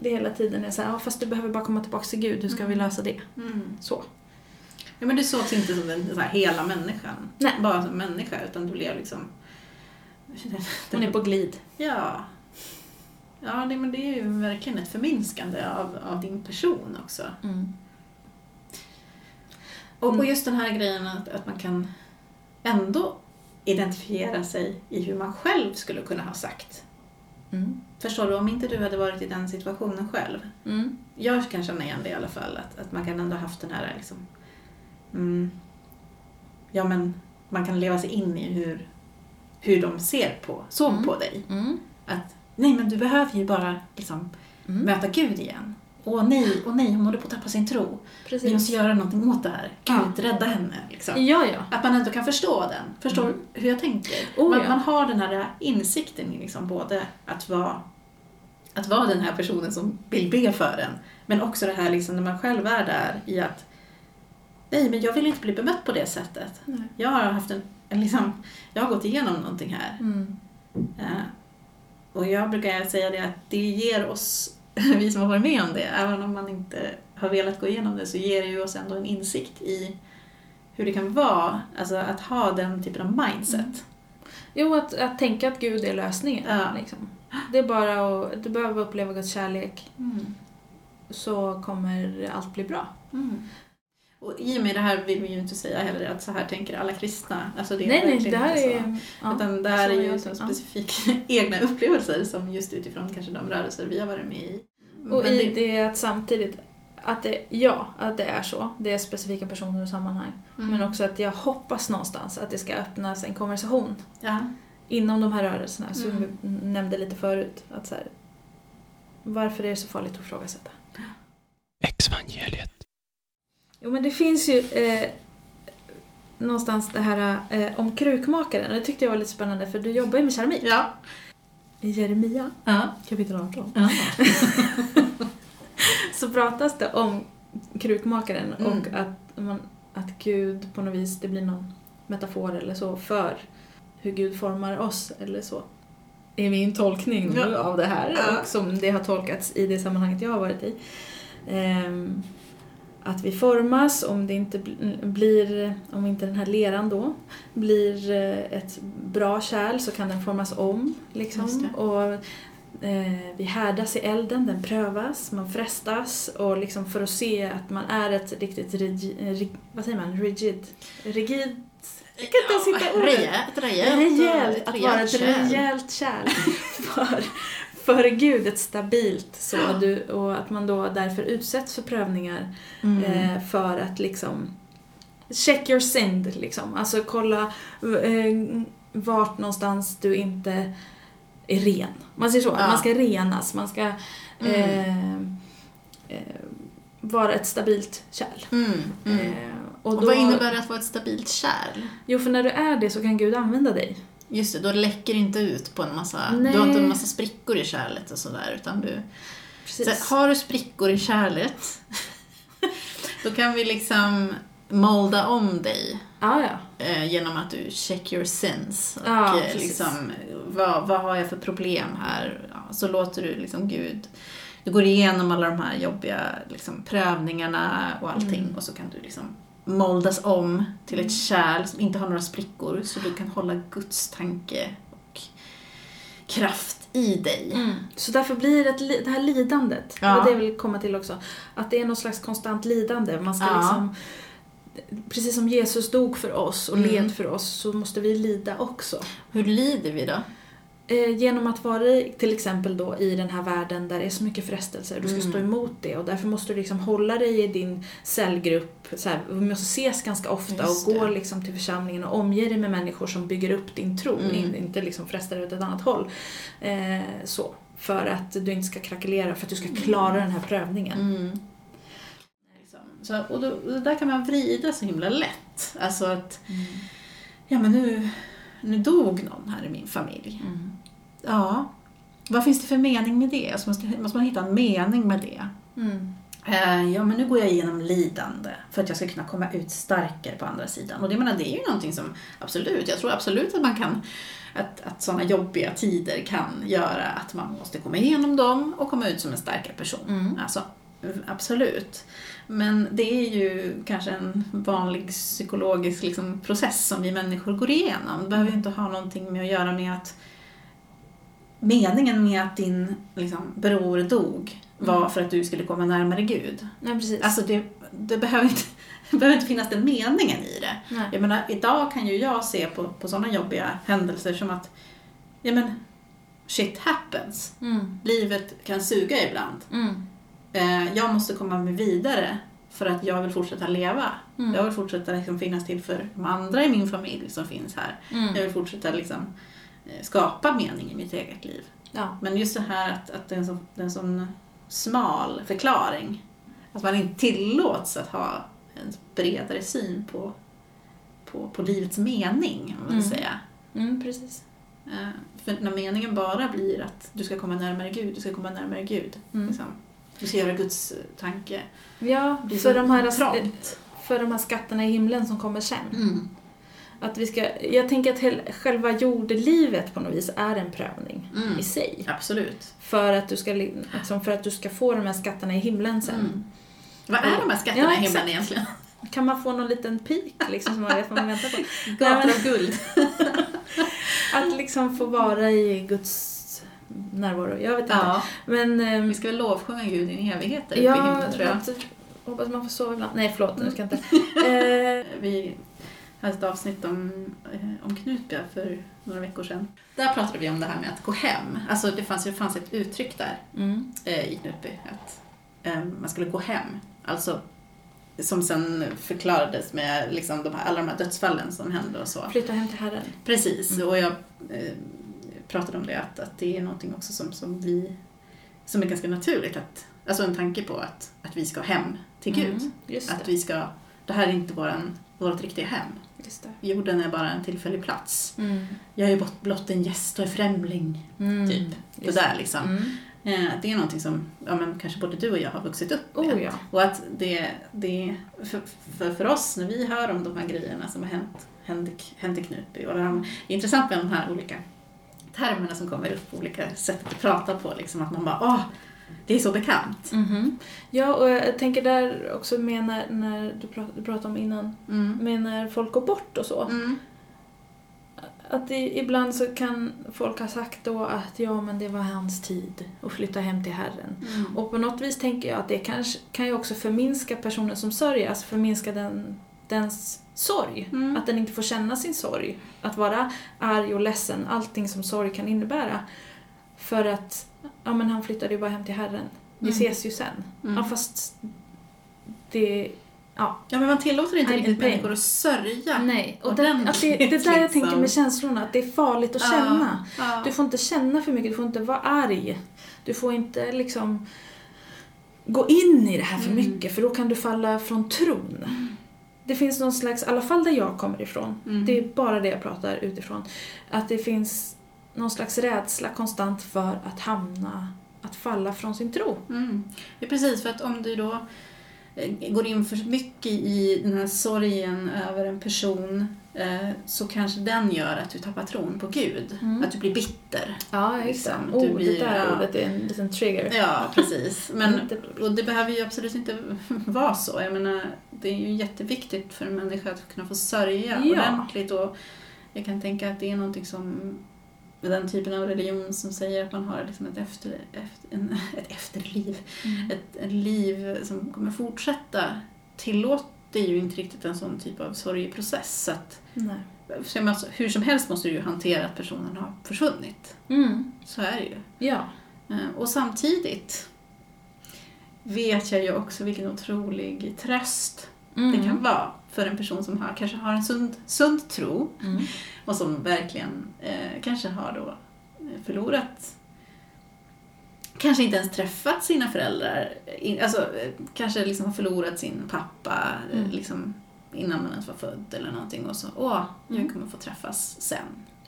det hela tiden är så här, ja, fast du behöver bara komma tillbaka till Gud, hur ska vi Mm. lösa det? Mm. Så. Ja, men du sågs inte som den så här, hela människan. Nej. Bara som människa, utan du blev liksom... Hon är på glid. Ja. Ja, det, men det är ju verkligen ett förminskande av, av din person också. Mm. Och, Mm. och just den här grejen att, att man kan ändå identifiera sig i hur man själv skulle kunna ha sagt. Mm. Förstår du? Om inte du hade varit i den situationen själv. Mm. Jag kan känna igen det i alla fall, att, att man kan ändå ha haft den här liksom... Mm, ja, men man kan leva sig in i hur, hur de ser på, såg Mm. på dig. Mm. Att nej, men du behöver ju bara liksom Mm. möta Gud igen. Åh nej, åh nej, hon håller på att tappa sin tro. Vi måste Precis. göra någonting åt det här. Gud, Ja. rädda henne. Liksom. Ja, ja. Att man ändå kan förstå den. Förstår Mm. hur jag tänker. Oh, man, ja. man har den här insikten i liksom både att vara, att vara den här personen som vill be för en, men också det här liksom när man själv är där i att nej, men jag vill inte bli bemött på det sättet. Nej. Jag har haft en, en liksom, jag har gått igenom någonting här. Mm. Eh, och jag brukar säga det att det ger oss, vi som har varit med om det, även om man inte har velat gå igenom det, så ger det ju oss ändå en insikt i hur det kan vara, alltså att ha den typen av mindset. Jo, att, att tänka att Gud är lösningen. Ja. Liksom. Det är bara att, du behöver uppleva Guds kärlek Mm. så kommer allt bli bra. Mm. Och i och med det här vill vi ju inte säga heller att så här tänker alla kristna. Alltså det är nej, nej, det här inte är... så. Ja. Utan det här är ju som också. Ja. specifika egna upplevelser som just utifrån kanske de rörelser vi har varit med i. Och Men i det att samtidigt, att det, ja, att det är så. Det är specifika personer och sammanhang. Mm. Men också att jag hoppas någonstans att det ska öppnas en konversation Ja. inom de här rörelserna som Mm. vi nämnde lite förut. Att så här, varför är det så farligt att ifrågasätta? Exvangeliet. Jo men det finns ju eh, någonstans det här eh, om krukmakaren. Det tyckte jag var lite spännande för du jobbar ju med keramik. Ja. I Jeremia Ja. kapitel 18. ja. så pratas det om krukmakaren Mm. och att, man, att Gud på något vis, det blir någon metafor eller så för hur Gud formar oss eller så. Det är min tolkning Ja. av det här Ja. och som det har tolkats i det sammanhanget jag har varit i. Ehm, att vi formas om det inte bl- blir, om inte den här leran då blir eh, ett bra kärl så kan den formas om. Liksom. Och, eh, vi härdas i elden, den prövas, man frestas och liksom för att se att man är ett riktigt rigid, rig, vad säger man, rigid, rigid, jag kan inte ens hitta ordet. Rejält, rejält. Rejält, att vara ett rejält kärl för, för Gud, ett stabilt så, du, och att man då därför utsätts för prövningar Mm. eh, för att liksom check your sind liksom, alltså kolla eh, vart någonstans du inte är ren. Man säger så, Ja. man ska renas, man ska Mm. eh, eh, vara ett stabilt kärl. Mm. Mm. Eh, Och, och då, vad innebär det att vara ett stabilt kärl? Jo, för när du är det så kan Gud använda dig. Just det, då läcker det inte ut på en massa, Nej. du har inte en massa sprickor i kärlet och sådär utan du Så har du sprickor i kärlet, då kan vi liksom molda om dig Ja, ja. eh, genom att du check your sins. Och eh, precis. liksom, vad, vad har jag för problem här? Ja, så låter du liksom Gud, du går igenom alla de här jobbiga liksom, prövningarna och allting Mm. och så kan du liksom moldas om till ett kärl som inte har några sprickor så du kan hålla Guds tanke och kraft i dig. Mm. Så därför blir det, det här lidandet, Ja. och det jag vill komma till också, att det är någon slags konstant lidande. Man ska Ja. liksom, precis som Jesus dog för oss och Mm. led för oss så måste vi lida också. Hur lider vi då? Eh, genom att vara i, till exempel då i den här världen där det är så mycket frestelser, du ska Mm. stå emot det och därför måste du liksom hålla dig i din cellgrupp. Så här, vi måste ses ganska ofta Just och gå det. liksom till församlingen och omge dig med människor som bygger upp din tro, Mm. in, inte liksom frestar ut ett annat håll. Eh, så, för att du inte ska krackelera, för att du ska klara den här prövningen. Mm. Liksom. Så, och, då, och där kan man vrida så himla lätt. Alltså att, ja men nu, nu dog någon här i min familj. Mm. Ja, vad finns det för mening med det? Alltså måste, måste man hitta en mening med det? Mm. Eh, ja, men nu går jag igenom lidande för att jag ska kunna komma ut starkare på andra sidan. Och det, menar, det är ju någonting som absolut, jag tror absolut att man kan att, att sådana jobbiga tider kan göra att man måste komma igenom dem och komma ut som en starkare person. Mm. Alltså, absolut. Men det är ju kanske en vanlig psykologisk liksom, process som vi människor går igenom. Det behöver ju inte ha någonting med att göra med att meningen med att din liksom, bror dog var Mm. för att du skulle komma närmare Gud. Nej, precis. Alltså det, det, behöver inte, det behöver inte finnas den meningen i det. Nej. Jag menar, idag kan ju jag se på, på sådana jobbiga händelser som att, ja men, shit happens. Mm. Livet kan suga ibland. Mm. Eh, jag måste komma mig vidare för att jag vill fortsätta leva. Mm. Jag vill fortsätta liksom finnas till för de andra i min familj som finns här. Mm. Jag vill fortsätta liksom, eh, skapa mening i mitt eget liv. Ja. Men just det här att, att det, är en sån, det är en sån smal förklaring. Att man inte tillåts att ha en bredare syn på, på, på livets mening, om man vill Mm. säga. Mm, precis. Eh, För när meningen bara blir att du ska komma närmare Gud, du ska komma närmare Gud. Mm. Liksom. Du ska göra Guds eh, tanke. Ja, för de, här, för de här skatterna i himlen som kommer sen. Mm. Att vi ska, jag tänker att hel, själva jordelivet på något vis är en prövning Mm. i sig. Absolut. För att, du ska, li- liksom för att du ska få de här skatterna i himlen sen. Mm. Vad är de här skatterna Ja, i himlen exakt. egentligen? Kan man få någon liten pik liksom som man vet vad man väntar på? Gator av guld. Att liksom få vara i Guds närvaro. Jag vet inte. Ja, Men... ehm, vi ska väl lovsjunga Gud i en evighet där uppe i Ja, himlen tror jag. hoppas man får sova ibland. Nej, förlåt, nu ska jag inte. Eh, Vi hade ett avsnitt om, eh, om Knutby för några veckor sedan. Där pratade vi om det här med att gå hem. Alltså det fanns, det fanns ett uttryck där mm. eh, i Knutby, att eh, man skulle gå hem. Alltså som sen förklarades med liksom de här, alla de här dödsfallen som hände och så. Flytta hem till Herren. Precis, Mm. och jag eh, pratade om det, att, att det är någonting också som, som vi som är ganska naturligt. Att, alltså en tanke på att, att vi ska hem till Gud. Mm, Att det. vi ska, det här är inte våran, vårt riktiga hem. Det. Jorden är bara en tillfällig plats. Mm. Jag är blott- en gäst och är främling. Mm. Typ. Det där liksom. Mm. Eh, Det är någonting som ja, men kanske både du och jag har vuxit upp med. Oh ja. Och att det, det för, för, för oss, när vi hör om de här grejerna som har hänt, hänt, hänt i Knutby, och det är intressant med de här olika termerna som kommer upp, olika sätt att prata på, liksom, att man bara åh, det är så bekant. Mhm. Ja, och jag tänker där också med när, när du, prat, du pratade om innan, Mm. med när folk går bort och så. Mm. Att det, ibland så kan folk ha sagt då att ja, men det var hans tid att flytta hem till Herren. Mm. Och på något vis tänker jag att det kanske, kan ju också förminska personen som sörjer, alltså förminska den, dens sorg. Mm. Att den inte får känna sin sorg. Att vara arg och ledsen, allting som sorg kan innebära. För att, ja men han flyttade ju bara hem till Herren. Vi Mm. ses ju sen. Mm. Ja fast det, ja. Ja, men man tillåter inte riktigt människor att sörja. Nej, och det, att det, det är där jag tänker liksom. med känslorna, att det är farligt att Ja, känna. ja. Du får inte känna för mycket, du får inte vara arg. Du får inte liksom gå in i det här för Mm. mycket för då kan du falla från tron. Det finns någon slags, i alla fall där jag kommer ifrån, Mm. det är bara det jag pratar utifrån, att det finns någon slags rädsla konstant för att hamna, att falla från sin tro. Mm. Ja, precis, för att om du då eh, går in för mycket i den här sorgen över en person så kanske den gör att du tappar tron på Gud. Mm. Att du blir bitter. Ja, Liksom, Oh, du blir- det där ja. ordet är en liten trigger. Ja, precis. Men, och det behöver ju absolut inte vara så. Jag menar, det är ju jätteviktigt för en människa att kunna få sörja Ja. ordentligt. Och jag kan tänka att det är någonting som den typen av religion som säger att man har liksom ett, efter, efter, en, ett efterliv Mm. ett, ett liv som kommer fortsätta tillåter ju inte riktigt en sån typ av sorgeprocess. Så att, Nej. så menar, alltså, hur som helst måste du ju hantera att personen har försvunnit. Mm. Så är det ju. Ja. Eh, Och samtidigt vet jag ju också vilken otrolig tröst Mm. det kan vara för en person som har, kanske har en sund, sund tro Mm. och som verkligen eh, kanske har då eh, förlorat Kanske inte ens träffat sina föräldrar, alltså eh, kanske liksom förlorat sin pappa eh, Mm. liksom, innan man ens var född eller någonting och så, åh, jag Mm. kommer få träffas sen.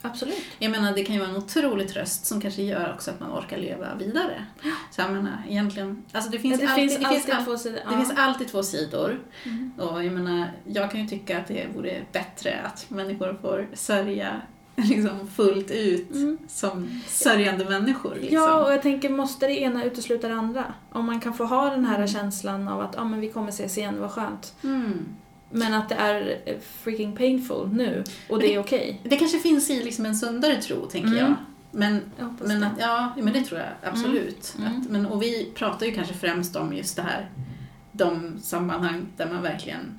Absolut. Jag menar, det kan ju vara en otrolig tröst som kanske gör också att man orkar leva vidare. Så jag menar, egentligen, alltså det finns Ja, det alltid, finns det alltid all- två sidor. det Ja. Mm. finns alltid två sidor. Och jag menar, jag kan ju tycka att det vore bättre att människor får sörja liksom fullt ut Mm. som sörjande människor. Liksom. Ja, och jag tänker, måste det ena utesluta det andra? Om man kan få ha den här Mm. känslan av att ah, men vi kommer ses igen, vad skönt. Mm. Men att det är eh, freaking painful nu, och det är okej. Det kanske finns i liksom en sundare tro, tänker Mm. jag. Men, Jag men, det. att, ja, men det tror jag absolut. Mm. Mm. Att, men, och vi pratar ju kanske främst om just det här, de sammanhang där man verkligen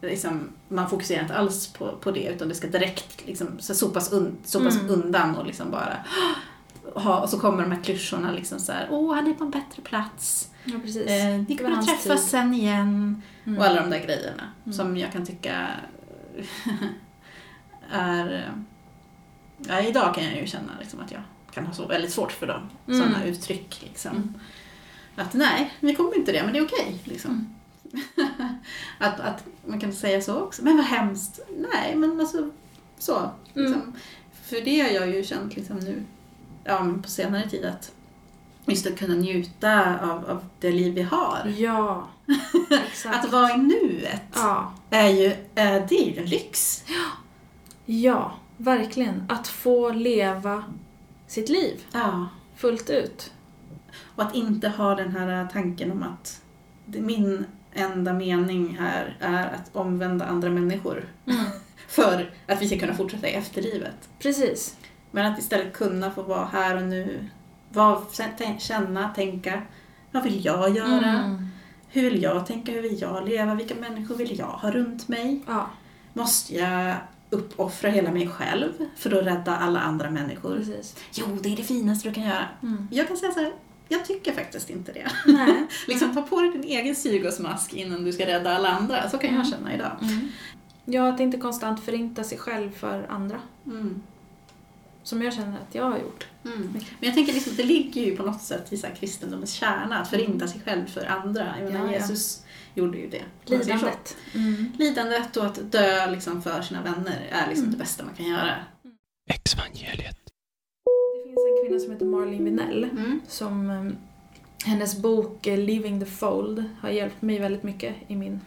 Liksom, man fokuserar inte alls på, på det utan det ska direkt liksom, så sopas, un, sopas Mm. undan och liksom bara ha, och så kommer de här klyschorna liksom så här, åh han är på en bättre plats, Ja, eh, var kommer att träffas tid. sen igen Mm. och alla de där grejerna Mm. som jag kan tycka är... Ja, idag kan jag ju känna liksom att jag kan ha så väldigt svårt för dem, Mm. sådana uttryck. Liksom. Mm. Att nej, vi kommer inte det, men det är okej. liksom. att, att man kan säga så också. Men vad hemskt. Nej, men alltså så. Liksom. För det har jag ju känt liksom nu ja, men på senare tid att just att kunna njuta av, av det liv vi har. Ja, exakt. Att vara i nuet ja. är ju, eh, det är ju en lyx. ja, verkligen. Att få leva sitt liv Ja. fullt ut. Och att inte ha den här tanken om att min enda mening här är att omvända andra människor för att vi ska kunna fortsätta i efterlivet. Precis. Men att istället kunna få vara här och nu, tän- känna, tänka, vad vill jag göra? Mm. Hur vill jag tänka? Hur vill jag leva? Vilka människor vill jag ha runt mig? Ja, Måste jag uppoffra hela mig själv för att rädda alla andra människor? precis. Jo, det är det finaste du kan göra. Mm. Jag kan säga så här, jag tycker faktiskt inte det. Nej. liksom ta på dig din egen syrgasmask innan du ska rädda alla andra. Så kan jag Mm. känna idag. Mm. Ja, att inte konstant förinta sig själv för andra. Mm. Som jag känner att jag har gjort. Mm. Men jag tänker liksom, det ligger ju på något sätt i så här kristendomens kärna, att förinta sig själv för andra. Jag menar, Ja, ja. Jesus gjorde ju det. Lidandet. Mm. Lidandet och att dö liksom för sina vänner är liksom Mm. det bästa man kan göra. Exvangeliet. Finns en kvinna som heter Marlene Winell Mm. som eh, hennes bok eh, Leaving the Fold har hjälpt mig väldigt mycket i min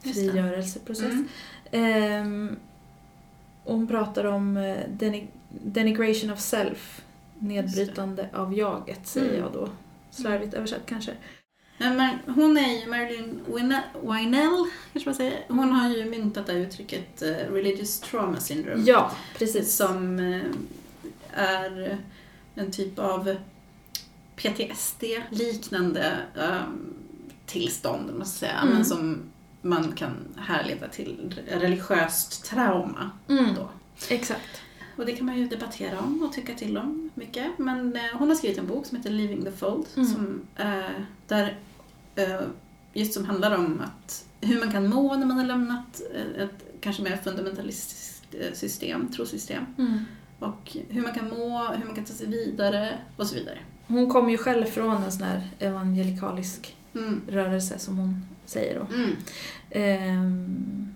frigörelseprocess. Mm. Ehm, och hon pratar om eh, deni- denigration of self, nedbrytande av jaget säger Mm. jag då. Slarvigt översatt kanske. Men hon är ju, Marilyn Wine- Winell, kanske man säger, hon har ju myntat det här uttrycket eh, religious trauma syndrome. Ja, precis. Som är en typ av PTSD-liknande um, tillstånd, måste jag säga, Mm. men som man kan härleda till religiöst trauma. Mm, Då. exakt. Och det kan man ju debattera om och tycka till om mycket. Men eh, hon har skrivit en bok som heter Leaving the Fold, Mm. som, eh, där, eh, just som handlar om att hur man kan må när man har lämnat ett kanske mer fundamentalistiskt system, trosystem. Mm. Och hur man kan må, hur man kan ta sig vidare och så vidare. Hon kommer ju själv från en sån här evangelikalisk Mm. rörelse som hon säger då. Mm. Ehm,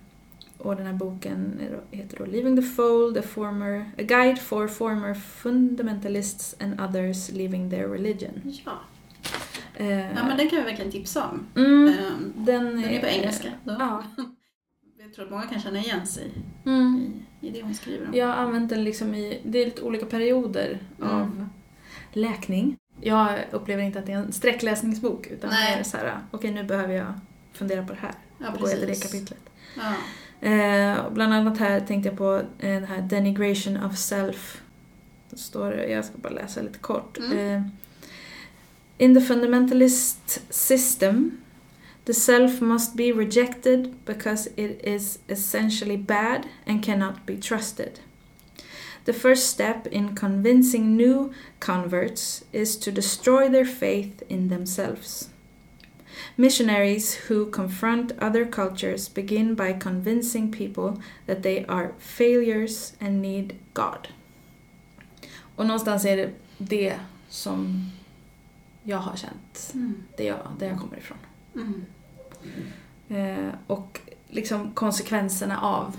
och den här boken heter då Leaving the Fold, a, former, a guide for former fundamentalists and others leaving their religion. Ja. Ehm, ja, men den kan vi verkligen tipsa om. mm, Ehm, den, Den är på engelska. Då. Ja. Jag tror att många kan känna igen sig Mm. i, i det hon skriver om. Jag har använt den liksom i, det är lite olika perioder Mm. av läkning. Jag upplever inte att det är en sträckläsningsbok utan Nej. det är så här, okej nu behöver jag fundera på det här. Ja, och gå till det kapitlet. Ja. Eh, bland annat här tänkte jag på eh, den här denigration of self. Det står det, jag ska bara läsa lite kort. Mm. Eh, In the fundamentalist system the self must be rejected because it is essentially bad and cannot be trusted. The first step in convincing new converts is to destroy their faith in themselves. Missionaries who confront other cultures begin by convincing people that they are failures and need God. Och någonstans är det det som jag har känt, Mm. det jag, där jag kommer ifrån. Mm. Eh, och liksom konsekvenserna av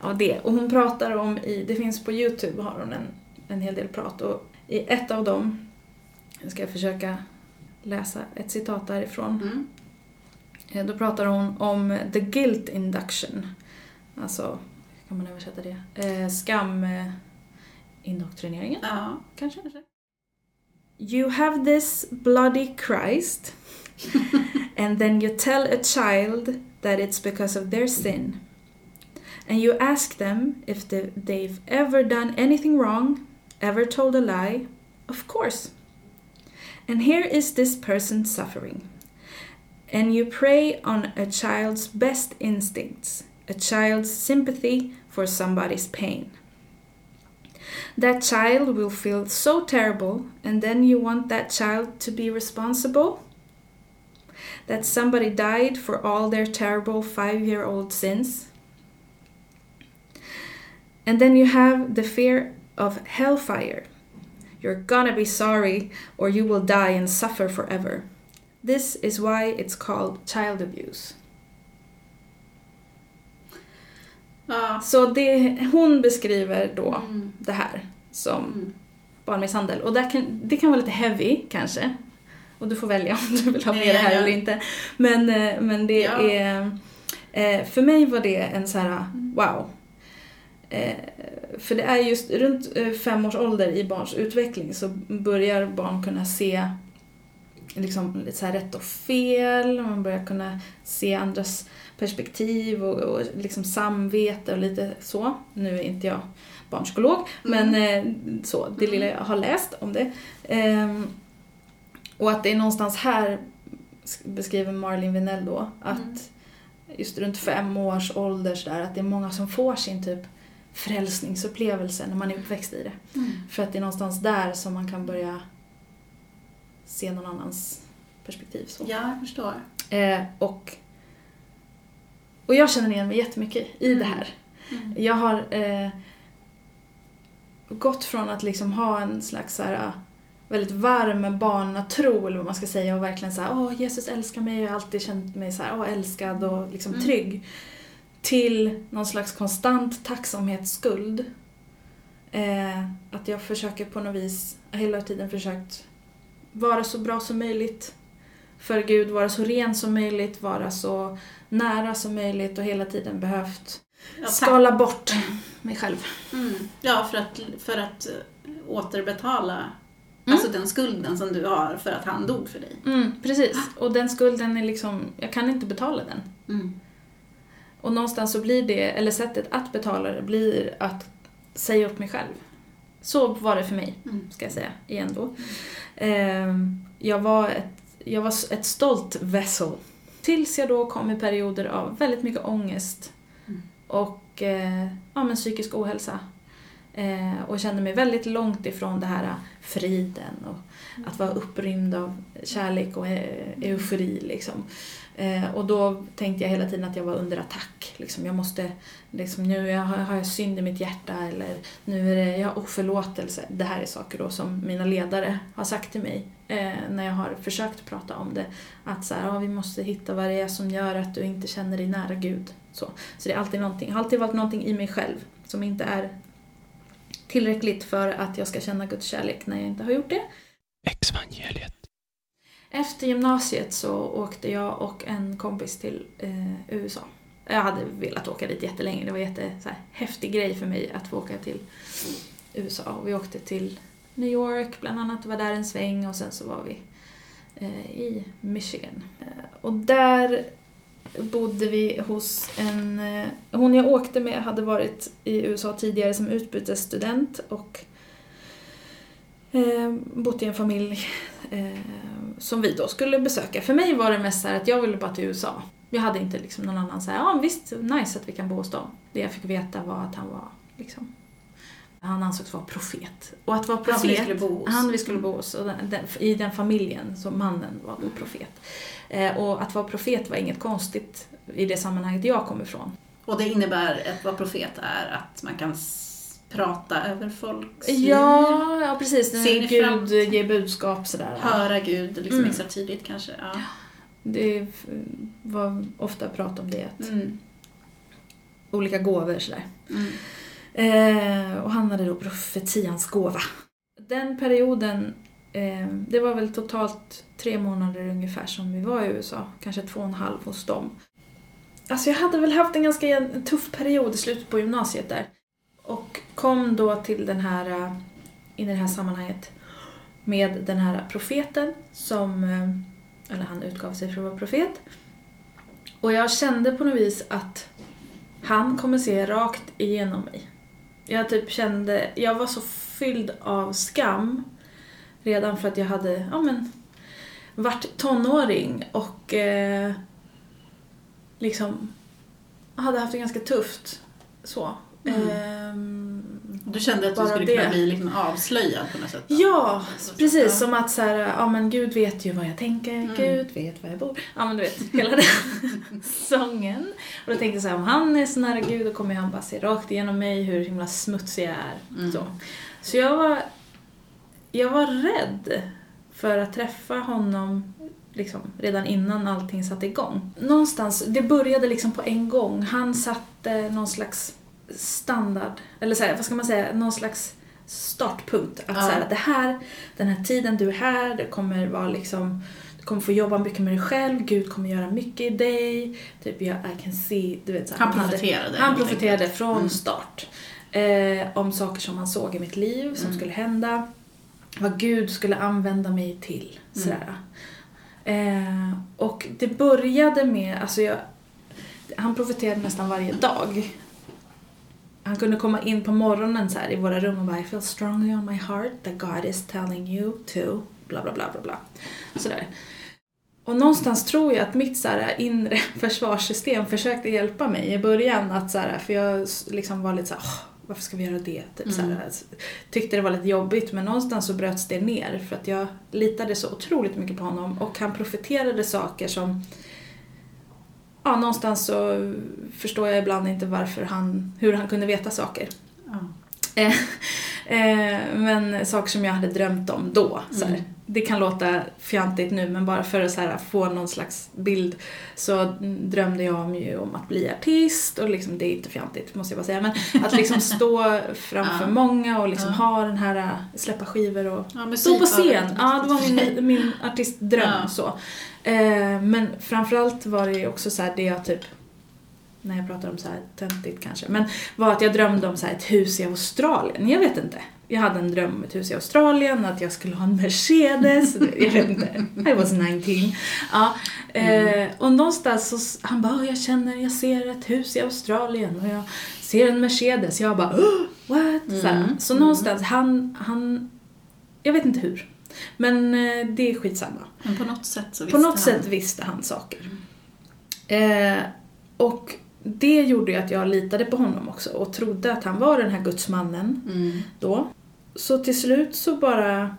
av det. Och hon pratar om, i, det finns på Youtube har hon en, en hel del prat och i ett av dem, jag ska försöka läsa ett citat därifrån. Mm. Eh, Då pratar hon om the guilt induction. Alltså, hur kan man översätta det? Eh, skam... Eh, Ja. kanske? You have this bloody Christ and then you tell a child that it's because of their sin. And you ask them if they- they've ever done anything wrong, ever told a lie. Of course. And here is this person suffering. And you prey on a child's best instincts, a child's sympathy for somebody's pain. That child will feel so terrible, and then you want that child to be responsible? That somebody died for all their terrible five year old sins? And then you have the fear of hellfire. You're gonna be sorry, or you will die and suffer forever. This is why it's called child abuse. Ja. Så det, hon beskriver då Mm. det här som Mm. barnmisshandel. Och där kan, det kan vara lite heavy kanske. Och du får välja om du vill ha med det här eller inte. Men, eh, men det Ja. är... Eh, för mig var det en så här, Mm. wow. Eh, för det är just runt fem års ålder i barns utveckling så börjar barn kunna se liksom lite så rätt och fel, man börjar kunna se andras perspektiv och, och liksom samvete och lite så. Nu är inte jag barnpsykolog, men eh, så, det lilla jag har läst om det. Ehm, och att det är någonstans här, beskriver Marlin Vinell då, att Mm. just runt fem års ålder sådär, att det är många som får sin typ frälsningsupplevelse när man är uppväxt i det. Mm. För att det är någonstans där som man kan börja se någon annans perspektiv. Så. Ja, jag förstår. Eh, och, och jag känner igen mig jättemycket i Mm. det här. Mm. Jag har eh, gått från att liksom ha en slags så här, ah, väldigt varm barnatro, eller vad man ska säga, och verkligen så här, åh Jesus älskar mig, jag har alltid känt mig så här, åh älskad och liksom Mm. trygg. Till någon slags konstant tacksamhetsskuld. Eh, att jag försöker på något vis, hela tiden försökt vara så bra som möjligt för Gud, vara så ren som möjligt, vara så nära som möjligt och hela tiden behövt Ja, skala bort mig själv. Mm. Ja, för att, för att eh, återbetala Mm. alltså den skulden som du har för att han dog för dig. Mm, precis. Och den skulden är liksom, jag kan inte betala den. Mm. Och någonstans så blir det, eller sättet att betala det blir att säga upp mig själv. Så var det för mig, Mm. ska jag säga, igen då. Ehm, jag, var ett, jag var ett stolt vessel. Tills jag då kom i perioder av väldigt mycket ångest Mm. och eh, ja, men psykisk ohälsa. Eh, och kände mig väldigt långt ifrån det här äh, friden och att vara upprymd av kärlek och eh, eufori. Liksom. Eh, och då tänkte jag hela tiden att jag var under attack. Liksom, jag måste, liksom, nu har jag synd i mitt hjärta eller nu är det, jag har oförlåtelse. Det här är saker då som mina ledare har sagt till mig eh, när jag har försökt prata om det. Att så här, ah, vi måste hitta vad det är som gör att du inte känner dig nära Gud. Så, så det är alltid någonting, har alltid varit någonting i mig själv som inte är tillräckligt för att jag ska känna Guds kärlek när jag inte har gjort det. Exvangeliet. Efter gymnasiet så åkte jag och en kompis till eh, USA. Jag hade velat åka dit jättelänge. Det var en jätte, så här, häftig grej för mig att få åka till USA. Och vi åkte till New York bland annat, var där en sväng och sen så var vi eh, i Michigan. Eh, och där bodde vi hos en... Eh, hon jag åkte med hade varit i USA tidigare som utbytesstudent och eh, bott i en familj eh, som vi då skulle besöka. För mig var det mest så här att jag ville bara till USA. Jag hade inte liksom någon annan så här, ja visst, nice att vi kan bo hos dem. Det jag fick veta var att han var liksom, han ansågs vara profet. Och att vara profet, Han vi skulle bo hos. han vi skulle bo hos, och den, den, i den familjen, så mannen var då profet. Eh, och att vara profet var inget konstigt i det sammanhanget jag kom ifrån. Och det innebär att vara profet är att man kan prata över folks liv, Ja, ja precis. Se När Gud framtiden. ger budskap sådär. höra Gud liksom Mm. extra tydligt kanske. Ja. Det var ofta prat om det. att- Mm. olika gåvor sådär. Mm. Eh, och han hade då profetians gåva. Den perioden, eh, det var väl totalt tre månader ungefär som vi var i USA. Kanske två och en halv hos dem. Alltså jag hade väl haft en ganska tuff period i slutet på gymnasiet där. Och kom då till den här, eh, i det här sammanhanget med den här profeten som, eh, eller han utgav sig för att vara profet. Och jag kände på något vis att han kommer se rakt igenom mig. Jag typ kände, jag var så fylld av skam redan för att jag hade, ja men, varit tonåring och eh, liksom hade haft det ganska tufft. Så. Mm. Ehm, Du kände att du skulle det. kunna bli liksom avslöjad på något sätt? då? Ja, precis. ja. Som att så här, ja men Gud vet ju vad jag tänker, Mm. Gud vet var jag bor. Ja men du vet, hela den sången. Och då tänkte jag så här, om han är så nära Gud då kommer han bara se rakt igenom mig hur himla smutsig jag är. Mm. Så. så jag var, jag var rädd för att träffa honom liksom, redan innan allting satte igång. Någonstans, det började liksom på en gång. Han satte någon slags standard, eller så här, vad ska man säga, någon slags startpunkt. Att Ja. så här, det här, den här tiden du är här, det kommer vara liksom du kommer få jobba mycket med dig själv, Gud kommer göra mycket i dig. Typ, jag, I can see, du vet, så här, Han profeterade. han profeterade från Mm. start. Eh, om saker som han såg i mitt liv, som Mm. skulle hända. Vad Gud skulle använda mig till. Mm. Sådär. Eh, och det började med, alltså jag, han profeterade nästan varje dag. Han kunde komma in på morgonen så här i våra rum och bara I feel strongly on my heart that God is telling you to bla bla bla bla bla. Sådär. Och någonstans tror jag att mitt så här inre försvarssystem försökte hjälpa mig i början. Att så här, för jag liksom var lite så här, "Åh, varför ska vi göra det? Typ, så här, tyckte det var lite jobbigt men någonstans så bröts det ner för att jag litade så otroligt mycket på honom och han profeterade saker som Ja, någonstans så förstår jag ibland inte varför han, hur han kunde veta saker. Ja. Eh, men saker som jag hade drömt om då. Så. Mm. Det kan låta fjantigt nu men bara för att så här, få någon slags bild så drömde jag om, ju om att bli artist och liksom, det är inte fjantigt måste jag bara säga men att liksom stå framför Ja. många och liksom Ja. ha den här, äh, släppa skivor och Ja, stå på scen. Ja, det var min, min artistdröm så. Eh, men framförallt var det också så här det jag typ när jag pratar om så här töntigt kanske, men var att jag drömde om så här ett hus i Australien. Jag vet inte. Jag hade en dröm om ett hus i Australien, att jag skulle ha en Mercedes. Jag vet inte. I was 19. Ja. Eh, och någonstans så, han bara, "Åh, jag känner, jag ser ett hus i Australien och jag ser en Mercedes. Jag bara, "Åh, what? Så. Mm. så någonstans, han, han, jag vet inte hur. Men eh, det är skitsamma. Men på något sätt så På visste något han. sätt visste han saker. Eh, och det gjorde ju att jag litade på honom också och trodde att han var den här gudsmannen Mm. då. Så till slut så bara...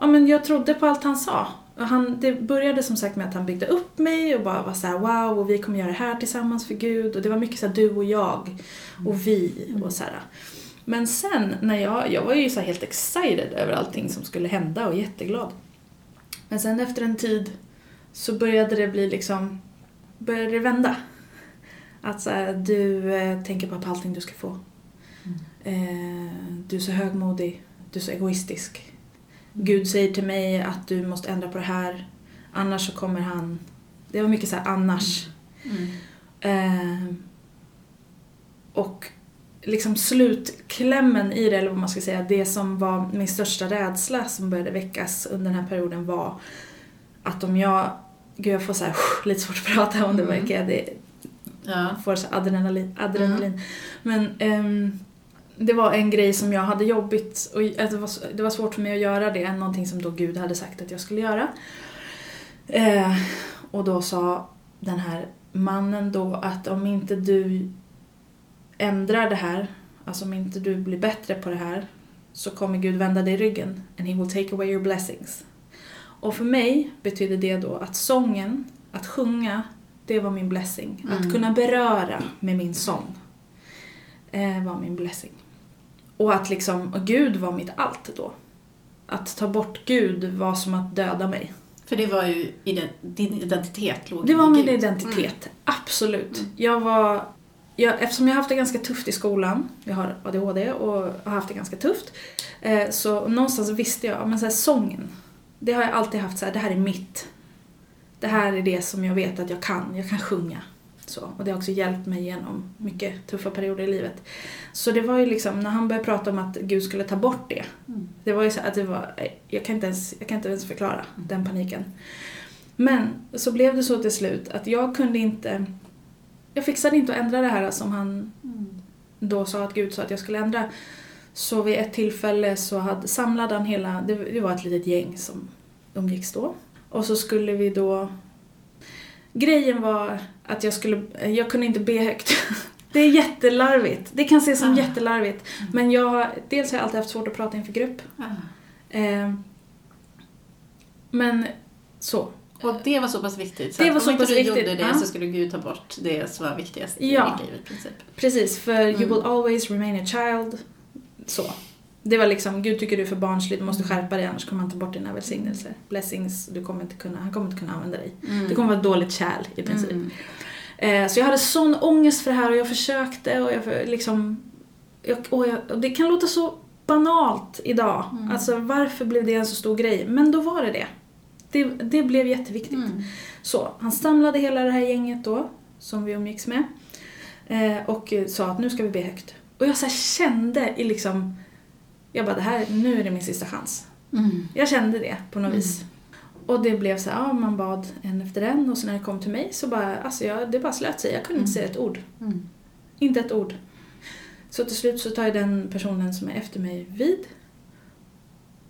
Ja men jag trodde på allt han sa. Och han, det började som sagt med att han byggde upp mig och bara var så här: wow och vi kommer göra det här tillsammans för Gud. Och det var mycket så här, du och jag och vi och så här. Men sen när jag, jag var ju så helt excited över allting som skulle hända och jätteglad. Men sen efter en tid så började det bli liksom, började det vända. Att så här, du eh, tänker bara på allting du ska få. Eh, du är så högmodig, du är så egoistisk. Gud säger till mig att du måste ändra på det här, annars så kommer han... Det var mycket så här annars. Mm. Eh, och liksom slutklämmen i det, eller vad man ska säga, det som var min största rädsla som började väckas under den här perioden var att om jag, gud jag får så här, lite svårt att prata om det Mm. det Ja. får så adrenalin. adrenalin. Men ehm, det var en grej som jag hade jobbigt och det, var, det var svårt för mig att göra det, någonting som då Gud hade sagt att jag skulle göra. Eh, och då sa den här mannen då att om inte du ändrar det här, alltså om inte du blir bättre på det här så kommer Gud vända dig ryggen and he will take away your blessings. Och för mig betyder det då att sången, att sjunga, det var min blessing. Mm. Att kunna beröra med min sång eh, var min blessing. Och att liksom, och Gud var mitt allt då. Att ta bort Gud var som att döda mig. För det var ju din identitet låg Det var min Gud. identitet, absolut. Jag var jag, eftersom jag haft det ganska tufft i skolan, jag har ADHD och har haft det ganska tufft, eh, så någonstans visste jag, men så här, sången, det har jag alltid haft så här, det här är mitt. Det här är det som jag vet att jag kan, jag kan sjunga. Så, och det har också hjälpt mig genom mycket tuffa perioder i livet. Så det var ju liksom, när han började prata om att Gud skulle ta bort det, Mm. det var ju så att det var, jag kan inte ens, jag kan inte ens förklara den paniken. Men så blev det så till slut att jag kunde inte, jag fixade inte att ändra det här som han då sa att Gud sa att jag skulle ändra. Så vid ett tillfälle så hade, samlade han hela, det, det var ett litet gäng som umgicks då. Och så skulle vi då, grejen var att jag skulle, jag kunde inte be högt. Det är jättelarvigt. Det kan ses som Ah. jättelarvigt. Men jag, dels har jag alltid haft svårt att prata inför grupp. Ah. Eh, men så. Och det var så pass viktigt. Så Det var om så inte pass du viktigt, gjorde det ja. så skulle Gud ta bort det som var viktigast i Ja. ditt liv i princip. Precis, för you Mm. will always remain a child. Så. Det var liksom, Gud tycker du är för barnslig, du måste skärpa dig annars kommer han ta bort dina välsignelser. Blessings, du kommer inte kunna, han kommer inte kunna använda dig. Mm. Du kommer vara ett dåligt kärl i princip. Mm. Eh, så jag hade sån ångest för det här och jag försökte och jag liksom... Jag, och jag, och det kan låta så banalt idag. Mm. Alltså varför blev det en så stor grej? Men då var det det. Det, det blev jätteviktigt. Mm. Så, han samlade hela det här gänget då, som vi umgicks med. Eh, och sa att nu ska vi be högt. Och jag så kände i liksom... Jag bara, det här, nu är det min sista chans. Mm. Jag kände det på något Mm. vis. Och det blev så här, ja man bad en efter en och så när det kom till mig så bara, alltså jag, det bara slöt sig. Jag kunde inte Mm. säga ett ord. Mm. Inte ett ord. Så till slut så tar jag den personen som är efter mig vid.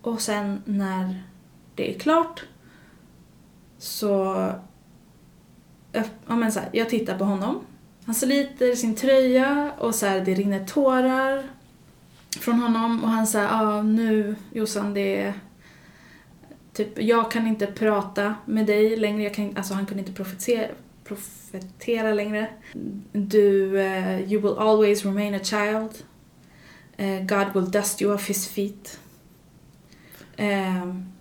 Och sen när det är klart så... Ja, men så här, jag tittar på honom. Han sliter sin tröja och så här, det rinner tårar från honom. Och han säger, ja nu Jossan det är... Typ, jag kan inte prata med dig längre. Jag kan, alltså han kunde inte profetera, profetera längre. Du, eh, you will always remain a child. Eh, God will dust you off his feet. Um,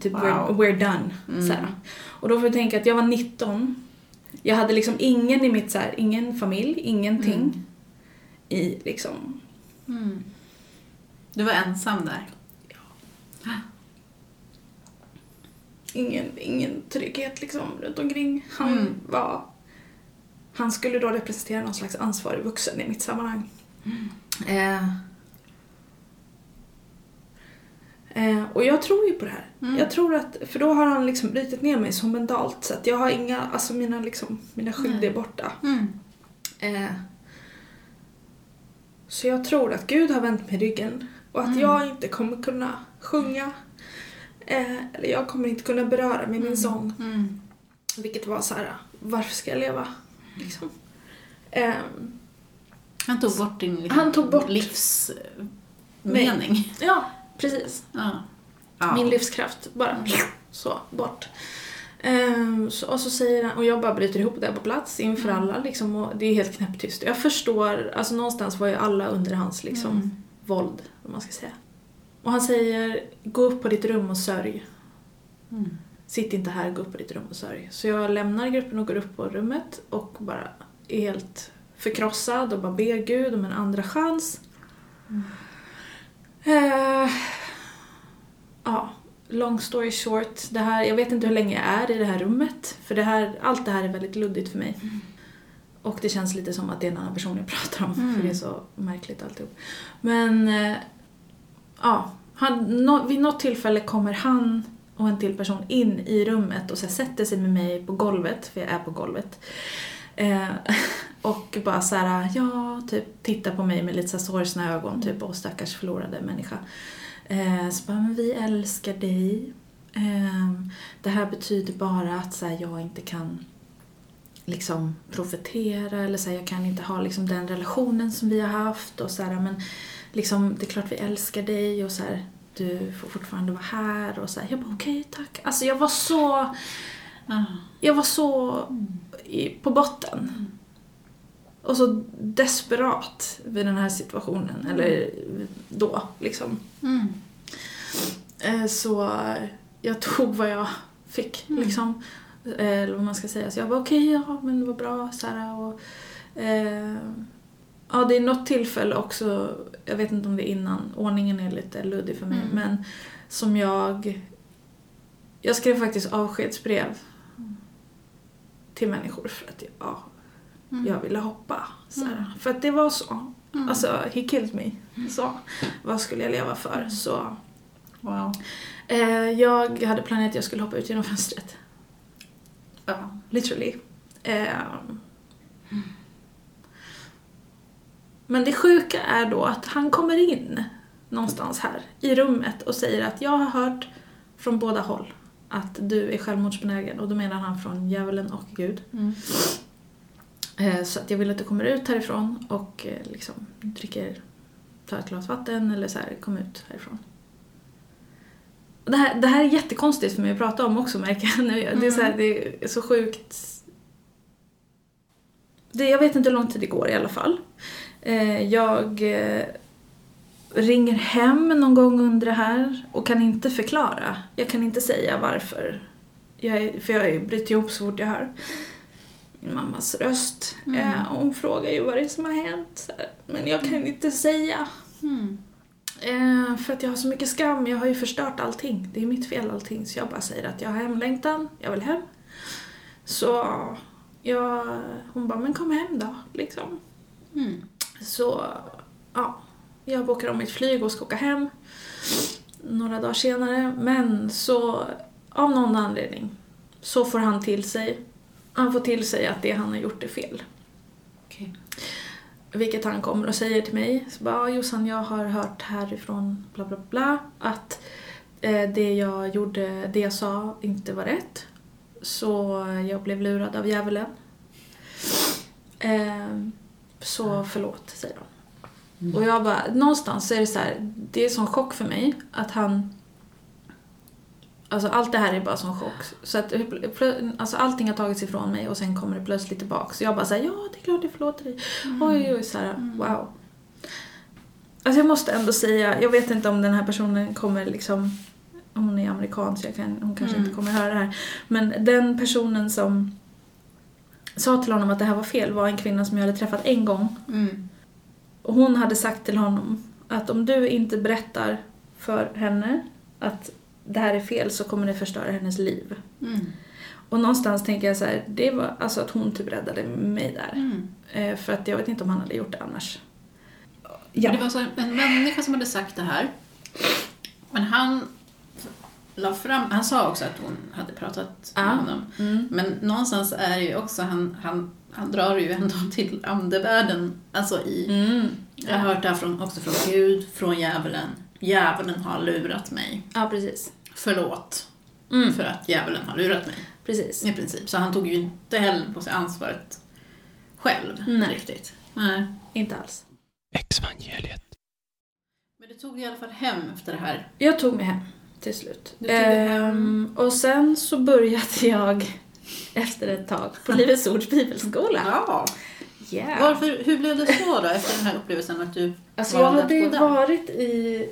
typ, Wow. we're, we're done. Mm. Såhär. Och då får jag tänka att jag var 19. Jag hade liksom ingen i mitt, såhär, ingen familj, ingenting. Mm. I liksom, Mm. Du var ensam där. ingen, ingen trygghet liksom runt omkring. Han Mm. var... Han skulle då representera någon slags ansvarig vuxen i mitt sammanhang. Eh, eh, och jag tror ju på det här. Mm. Jag tror att, för då har han liksom brutit ner mig så mentalt så att jag har inga, alltså mina liksom, mina skydd är borta. Mm. Eh, så jag tror att Gud har vänt mig ryggen och att Mm. jag inte kommer kunna sjunga. Eh, eller jag kommer inte kunna beröra med min Mm. sång. Mm. Vilket var så här, varför ska jag leva? Liksom. Eh, Han tog bort din liksom, Han tog bort- livsmening. ja, precis. Ja. Ja. Min livskraft bara Mm. så bort. Ehm, så, och så säger han, och jag bara bryter ihop där på plats inför Mm. alla liksom, och det är helt knäpptyst. Jag förstår, alltså någonstans var ju alla under hans liksom Mm. våld, om man ska säga. Och han säger, gå upp på ditt rum och sörj. Mm. Sitt inte här, gå upp på ditt rum och sörj. Så jag lämnar gruppen och går upp på rummet och bara är helt förkrossad och bara ber Gud om en andra chans. Mm. Eh, ja, long story short. Det här, jag vet inte hur länge jag är i det här rummet. För det här, allt det här är väldigt luddigt för mig. Och det känns lite som att det är en annan person jag pratar om. Mm. För det är så märkligt alltihop. Men, eh, ja. Han, nå, vid något tillfälle kommer han och en till person in i rummet och så sätter sig med mig på golvet, för jag är på golvet. Eh, och bara så här, ja, typ tittar på mig med lite så sorgsna ögon, typ, och stackars förlorade människa. Eh, så bara, men vi älskar dig. Eh, det här betyder bara att så här, jag inte kan liksom profetera eller så här, jag kan inte ha liksom den relationen som vi har haft och så här, men liksom det är klart vi älskar dig och så här, du får fortfarande vara här och så här, jag bara okej tack. Alltså jag var så, Ja. jag var så i, på botten. Och så desperat vid den här situationen, eller då liksom. Mm. Eh, Så jag tog vad jag fick Mm. liksom. Eh, Eller vad man ska säga. Så jag var okej, ja men det var bra. Så här, och, Eh, ja, det är något tillfälle också, jag vet inte om det är innan, ordningen är lite luddig för mig, Mm. men som jag... Jag skrev faktiskt avskedsbrev till människor för att ja, Mm. jag ville hoppa. Så här. Mm. För att det var så. Mm. Alltså, he killed me. Så. Vad skulle jag leva för? Mm. Så. Wow. Eh, jag hade planerat att jag skulle hoppa ut genom fönstret. Ja. Literally. Eh, Men det sjuka är då att han kommer in någonstans här i rummet och säger att jag har hört från båda håll att du är självmordsbenägen och då menar han från djävulen och Gud. Mm. Eh, Så att jag vill att du kommer ut härifrån och eh, liksom dricker, tar ett glas vatten eller så här, kom ut härifrån. Och Det här, det här är jättekonstigt för mig att prata om också märker jag nu. Det är så, här, det är så sjukt. Det, jag vet inte hur lång tid det går i alla fall. Eh, Jag ringer hem någon gång under det här och kan inte förklara. Jag kan inte säga varför. Jag är, för jag bryter ihop så fort jag hör mammas röst. Mm. Eh, och hon frågar ju vad det är som har hänt. Men jag kan inte säga. Mm. Eh, för att jag har så mycket skam. Jag har ju förstört allting. Det är mitt fel allting. Så jag bara säger att jag har hemlängtan. Jag vill hem. Så jag, hon bara, men kom hem då. Liksom. Mm. Så ja, jag bokar om mitt flyg och ska åka hem några dagar senare. Men så av någon anledning så får han till sig, han får till sig att det han har gjort är fel. Okej. Vilket han kommer och säger till mig. Så bara, "Ja, Jossan jag har hört härifrån bla bla bla att eh, det jag gjorde, det jag sa inte var rätt. Så jag blev lurad av djävulen. Eh, så förlåt, säger de. Och jag bara, någonstans är det så här, det är sån chock för mig att han Alltså allt det här är bara sån chock. Så att alltså, allting har tagits ifrån mig och sen kommer det plötsligt tillbaka. Så jag bara säger ja det är klart jag förlåter dig. Oj, oj, så här, wow. Alltså jag måste ändå säga, jag vet inte om den här personen kommer liksom, hon är amerikan så jag kan, hon kanske Mm. inte kommer höra det här. Men den personen som sa till honom att det här var fel var en kvinna som jag hade träffat en gång. Mm. Och hon hade sagt till honom att om du inte berättar för henne att det här är fel så kommer det förstöra hennes liv. Mm. Och någonstans tänker jag så här, det var alltså att hon typ räddade mig där. Mm. Eh, för att jag vet inte om han hade gjort det annars. Ja. Det var så en människa som hade sagt det här. Men han la fram, han sa också att hon hade pratat Ja. med honom. Mm. Men någonstans är det ju också, han, han, han drar ju ändå till andevärlden. Alltså i, Mm. jag har hört det här från, också från Gud, från djävulen. Djävulen har lurat mig. Ja, precis. Förlåt Mm. för att djävulen har lurat mig. Precis. I princip. Så han tog ju inte heller på sig ansvaret själv Nej. riktigt. Nej. Inte alls. Exvangeliet. Men du tog dig i alla fall hem efter det här. Jag tog mig hem till slut. Ehm, och sen så började jag efter ett tag på Livets Ords bibelskola. Ja. Yeah. Varför, hur blev det så då efter den här upplevelsen att du Alltså jag hade att ju gå där? varit i...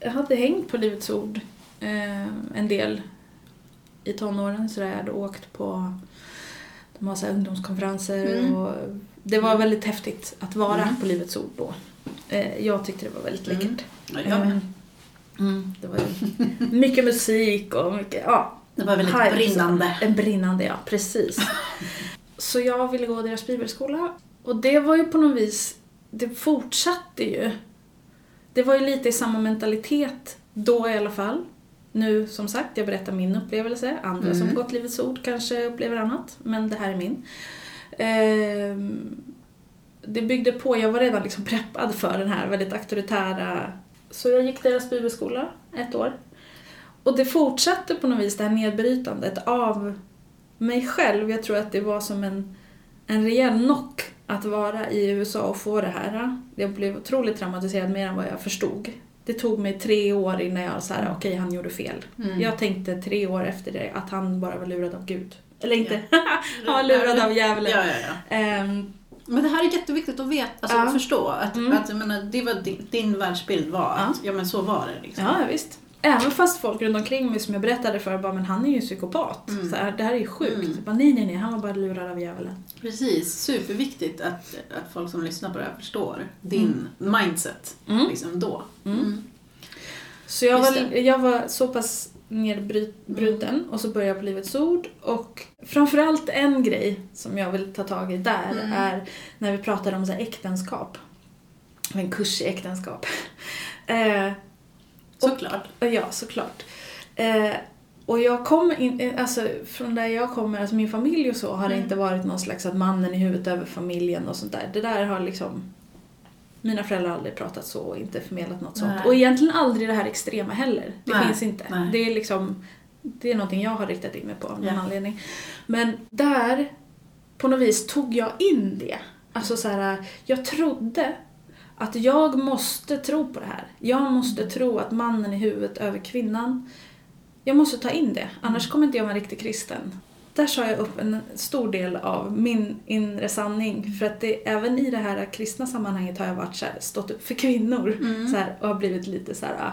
Jag hade hängt på Livets Ord en del i tonåren så där jag hade åkt på de har så ungdomskonferenser Mm. och det var väldigt häftigt att vara Mm. på Livets Ord då. Eh, jag tyckte det var väldigt Mm. läckert. Med. Mm, det var mycket musik och mycket, ja. Det var väldigt Hype, brinnande. En brinnande, ja. Precis. Så jag ville gå deras bibelskola. Och det var ju på något vis, det fortsatte ju. Det var ju lite i samma mentalitet då i alla fall. Nu, som sagt, jag berättar min upplevelse. Andra som Mm. gått Livets Ord kanske upplever annat, men det här är min. Ehm, det byggde på, jag var redan liksom preppad för den här väldigt auktoritära... Så jag gick deras bibelskola ett år. Och det fortsatte på något vis, det här nedbrytandet av mig själv. Jag tror att det var som en, en rejäl knock att vara i USA och få det här. Jag blev otroligt traumatiserad mer än vad jag förstod. Det tog mig tre år innan jag sa här, okej han gjorde fel. Mm. Jag tänkte tre år efter det att han bara var lurad av Gud. Eller inte, Ja. han var lurad av djävulen. Ja, ja. Ehm, Men det här är jätteviktigt att veta, alltså att förstå. Att, Mm. att jag menar, det var din, din världsbild var att ja. men så var det. Liksom. ja, visst. Även fast folk runt omkring mig som jag berättade för bara, men han är ju psykopat. Mm. Så här, det här är ju sjukt. Mm. Bara, nej, nej, nej, han var bara lurad av djävulen. Precis, superviktigt att, att folk som lyssnar på det här förstår din mindset Mm. liksom då. Mm. Så jag Just var, jag var så pass nedbruten och så började jag på Livets Ord och framförallt en grej som jag vill ta tag i där Mm. är när vi pratade om så här äktenskap. En kurs i äktenskap. Såklart. Ja, såklart. Eh, och jag kommer in, eh, alltså från där jag kommer, alltså min familj och så, har det Mm. inte varit någon slags att mannen i huvudet över familjen och sånt där. Det där har liksom, mina föräldrar har aldrig pratat så och inte förmedlat något sånt. Nej. Och egentligen aldrig det här extrema heller. Det Nej, finns inte. nej. Det är liksom, det är någonting jag har riktat in mig på av någon Ja. anledning. Men där, på något vis tog jag in det. Alltså så här, jag trodde att jag måste tro på det här. Jag måste tro att mannen är huvudet över kvinnan. Jag måste ta in det, annars kommer inte jag vara en riktig kristen. Där sa jag upp en stor del av min inre sanning. För att det, även i det här kristna sammanhanget har jag varit så här, stått upp för kvinnor. Mm. Så här, och har blivit lite så här... ah,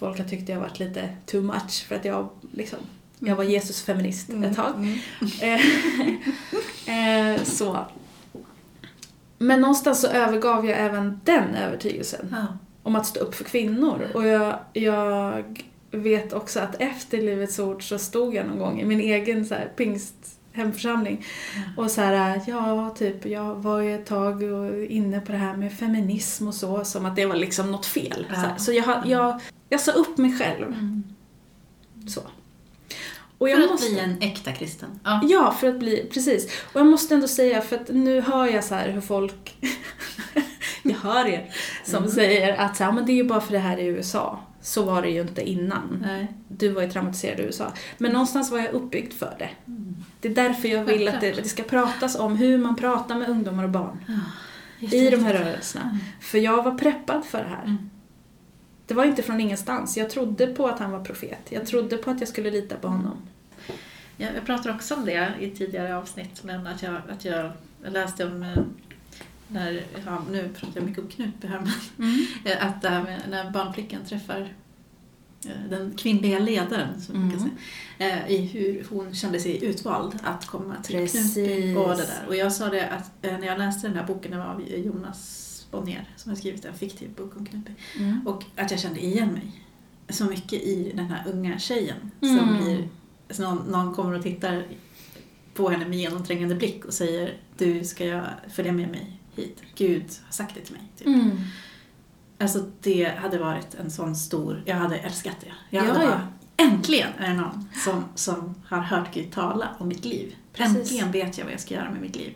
Folk har tyckt jag har varit lite too much för att jag liksom... Jag var Jesus-feminist ett tag. Mm. Eh, eh, så. Men någonstans så övergav jag även den övertygelsen Ja. om att stå upp för kvinnor. Och jag, jag vet också att efter Livets Ord så stod jag någon gång i min egen så här, pingst hemförsamling och så här, ja, typ, jag var ju ett tag inne på det här med feminism och så, som att det var liksom något fel. Ja. Så, så jag, jag, jag sa upp mig själv. Mm. Så. Och För jag att måste... bli en äkta kristen. Ja. Ja, för att bli, precis. Och jag måste ändå säga, för att nu hör jag så här hur folk, jag hör er, som Mm. säger att så här, men det är ju bara för det här i USA. Så var det ju inte innan. Nej. Du var ju traumatiserad i USA. Men någonstans var jag uppbyggd för det. Mm. Det är därför jag vill att det, det ska pratas om hur man pratar med ungdomar och barn Ja. i de här rörelserna. För jag var preppad för det här. Mm. Det var inte från ingenstans. Jag trodde på att han var profet. Jag trodde på att jag skulle lita på honom. Ja, jag pratar också om det i tidigare avsnitt, men att jag, att jag läste om eh, när, ja, nu pratar jag mycket om Knutby här, men eh, att med när barnflickan träffar den kvinnliga ledaren, som man kan Mm. säga, i hur hon kände sig utvald att komma till Precis. Knutby och det där. Och jag sa det att när jag läste den här boken, det var av Jonas Bonnier som har skrivit en fiktiv bok om Knutby, Mm. och att jag kände igen mig så mycket i den här unga tjejen som Mm. blir, så någon, någon kommer och tittar på henne med genomträngande blick och säger du ska jag följa med mig hit. Gud har sagt det till mig. Typ. Mm. Alltså det hade varit en sån stor, jag hade älskat det. Jag hade Ja, bara, äntligen är det någon som, som har hört Gud tala om mitt liv. Precis. Äntligen vet jag vad jag ska göra med mitt liv.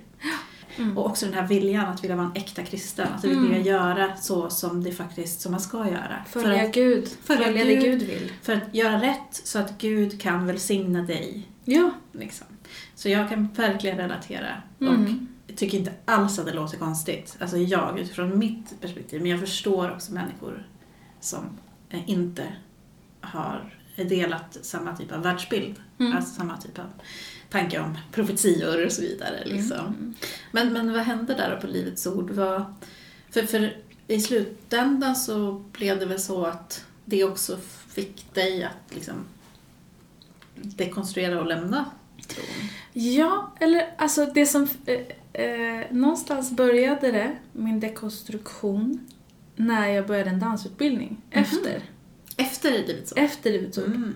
Mm. Och också den här viljan att vilja vara en äkta kristen, att vilja Mm. göra så som det faktiskt som man ska göra. För Följa att, Gud. följa Följa det Gud. Gud vill. för att göra rätt så att Gud kan välsigna dig. Ja. Liksom. Så jag kan verkligen relatera. Och Mm. jag tycker inte alls att det låter konstigt. Alltså jag, utifrån mitt perspektiv. Men jag förstår också människor som inte har delat samma typ av världsbild. Mm. Alltså samma typ av tankar om profetior och så vidare. Liksom. Mm. Men, men vad hände där på Livets Ord? Vad, för, för i slutändan så blev det väl så att det också fick dig att liksom dekonstruera och lämna tron? Ja, eller alltså det som... Eh, eh, någonstans började det, min dekonstruktion, när jag började en dansutbildning. Efter. Efter Livets Ord? Efter Livets Ord. Mm.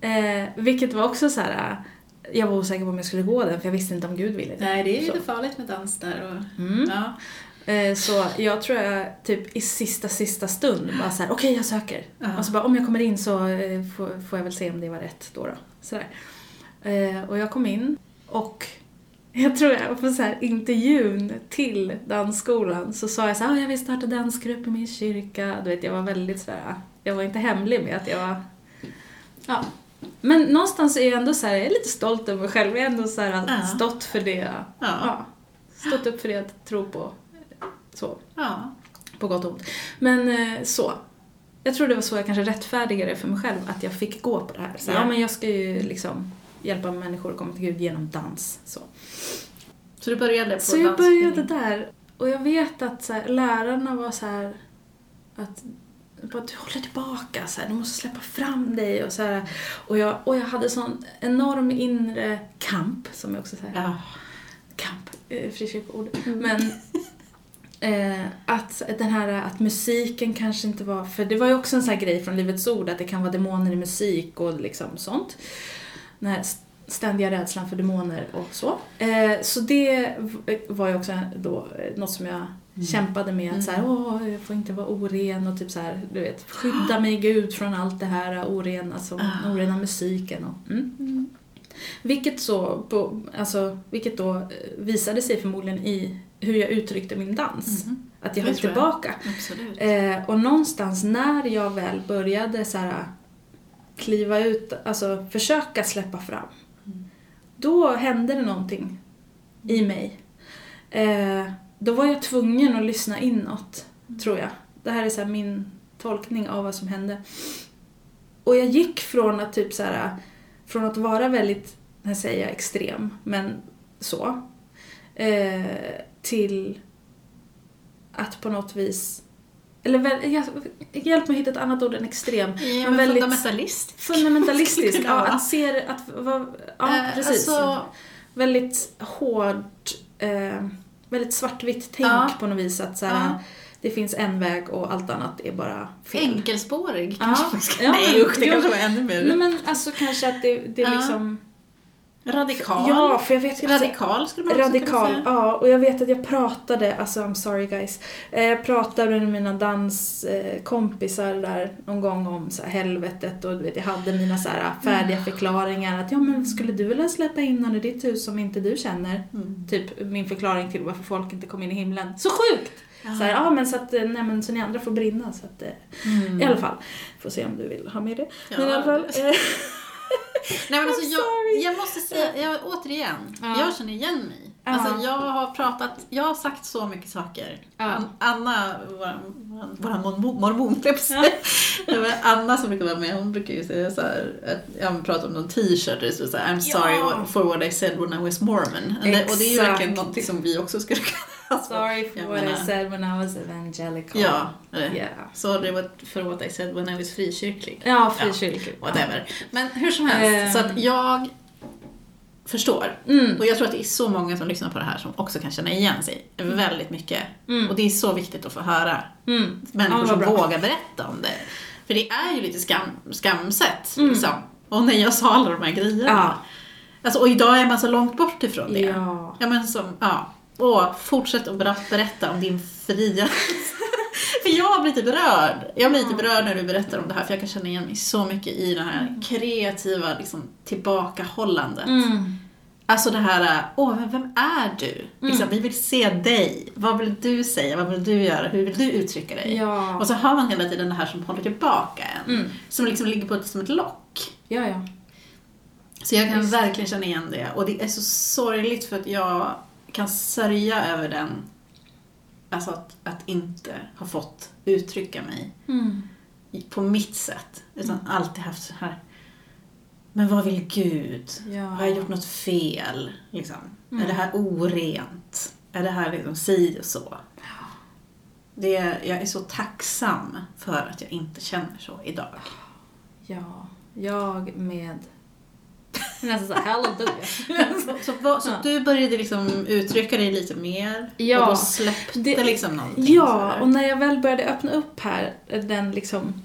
Eh, vilket var också så här. Jag var osäker på om jag skulle gå den för jag visste inte om Gud ville det. Nej, det är ju Så. lite farligt med dans där. Och, Mm. ja. Eh, så jag tror jag typ i sista, sista stund bara så här: okej jag söker. Ja. Och så bara om jag kommer in så eh, får, jag väl se om det var rätt då. då. Sådär. Eh, och jag kom in och jag tror jag på så här intervjun till dansskolan så sa jag så här, "Ah, jag vill starta dansgrupp i min kyrka. Du vet, jag var väldigt sådär, jag var inte hemlig med att jag var, ja. Men någonstans är jag ändå så här, jag är lite stolt över mig själv. Jag har ändå så här Ja. stått för det, Ja. ja. Stått upp för det jag tror på. Så. ja. På gott och ont. Men eh, så. Jag tror det var så jag kanske rättfärdigade för mig själv att jag fick gå på det här. Så, Ja. ja. men jag ska ju liksom hjälpa människor att komma till Gud genom dans. Så, Så du började på så jag började där. Och jag vet att så här, lärarna var så här att bara, du håller tillbaka, så här, du måste släppa fram dig och så här. Och jag, och jag hade sån enorm inre kamp, som jag också säger. Ja. Kamp, eh, frikyrkoord. Men eh, att den här att musiken kanske inte var, för det var ju också en sån här grej från Livets Ord att det kan vara demoner i musik och liksom sånt. Den här ständiga rädslan för demoner och så. Eh, så det var ju också då eh, något som jag kämpade med att så här, åh, jag får inte vara oren och typ så här, du vet, skydda mig Gud från allt det här orena, som, Ah. orena musiken och mm. Vilket så, på, alltså, vilket då eh, visade sig förmodligen i hur jag uttryckte min dans. Mhm. Att jag höll jag. tillbaka. Absolut. Eh, och någonstans när jag väl började så här, kliva ut, alltså försöka släppa fram. Mm. Då hände det någonting i mig. Eh, då var jag tvungen att lyssna inåt, tror jag. Det här är så här min tolkning av vad som hände. Och jag gick från att typ så här, från att vara väldigt, här säger jag extrem, men så. Eh, till att på något vis eller väl, hjälp mig hitta ett annat ord än extrem. Ja, men väldigt- fundamentalist. Fundamentalistisk, Skulle ja. Att se att, vad, ja Eh, precis. Alltså, Väldigt hård, eh, väldigt svartvitt tänk Ja. på något vis. Att så här, Ja. det finns en väg och allt annat är bara fel. enkelspårig Ja. kanske man ska... Ja, Nej usch, det ja. kanske var ännu mer Nej men alltså kanske att det, det Ja. liksom... radikal. Ja, för jag vet ju radikal skulle man också kunna Radikal, säga. ja. Och jag vet att jag pratade, alltså I'm sorry guys. Eh, Jag pratade med mina danskompisar där någon gång om så här helvetet och du vet, jag hade mina så här färdiga förklaringar att ja men skulle du vilja släppa in någon i ditt hus som inte du känner? Mm. Typ min förklaring till varför folk inte kom in i himlen. Så sjukt! Ja. Så här, ja men så att, eh, nej men så ni andra får brinna så att, eh, Mm. i alla fall. Får se om du vill ha med det. Ja. Men i alla fall. Nej men alltså jag, jag måste säga, jag, återigen, Ja. jag känner igen mig. Ja. Alltså jag har pratat, jag har sagt så mycket saker. Ja. An- Anna, vår, mormon, jag Anna som brukar vara med, hon brukar ju säga så här, att, ja, men prata om någon t-shirt stod så här, I'm sorry for what I said when I was Mormon. Och det, och det är ju verkligen någonting som vi också skulle kunna alltså, Sorry for what menar- I said when I was evangelical. Ja, eh, Yeah. sorry what, for what I said when I was frikyrklig. Ja, frikyrklig. Whatever. Men hur som helst, Ehm. så att jag förstår. Mm. Och jag tror att det är så många som lyssnar på det här som också kan känna igen sig väldigt mycket. Mm. Och det är så viktigt att få höra Mm. människor Ja, som bra. vågar berätta om det. För det är ju lite skam, skamset. Mm. Liksom. Och när jag sa alla de här grejerna. Ja. Alltså, och idag är man så långt bort ifrån det. Ja. Ja men som, ja. Och fortsätt att ber- berätta om din fria... för jag blir lite berörd. Jag blir lite berörd när du berättar om det här för jag kan känna igen mig så mycket i det här kreativa liksom, tillbakahållandet. Mm. Alltså det här, åh, men vem är du? Liksom, vi vill se dig. Vad vill du säga? Vad vill du göra? Hur vill du uttrycka dig? Ja. Och så har man hela tiden det här som håller tillbaka en. Mm. Som liksom ligger på ett, som ett lock. Ja, ja. Så jag kan Visst. verkligen känna igen det. Och det är så sorgligt för att jag kan sörja över den. Alltså att, att inte ha fått uttrycka mig Mm. på mitt sätt. Utan alltid haft så här. Men vad vill Gud? Ja. Har jag gjort något fel? Liksom? Mm. Är det här orent? Är det här liksom si och så? Det, jag är så tacksam för att jag inte känner så idag. Ja. Jag med... Nästan såhär, halleluja. Så, så, vad- så Ja. du började liksom uttrycka dig lite mer Ja. och då släppte Det- liksom någonting? Ja, och när jag väl började öppna upp här, den liksom,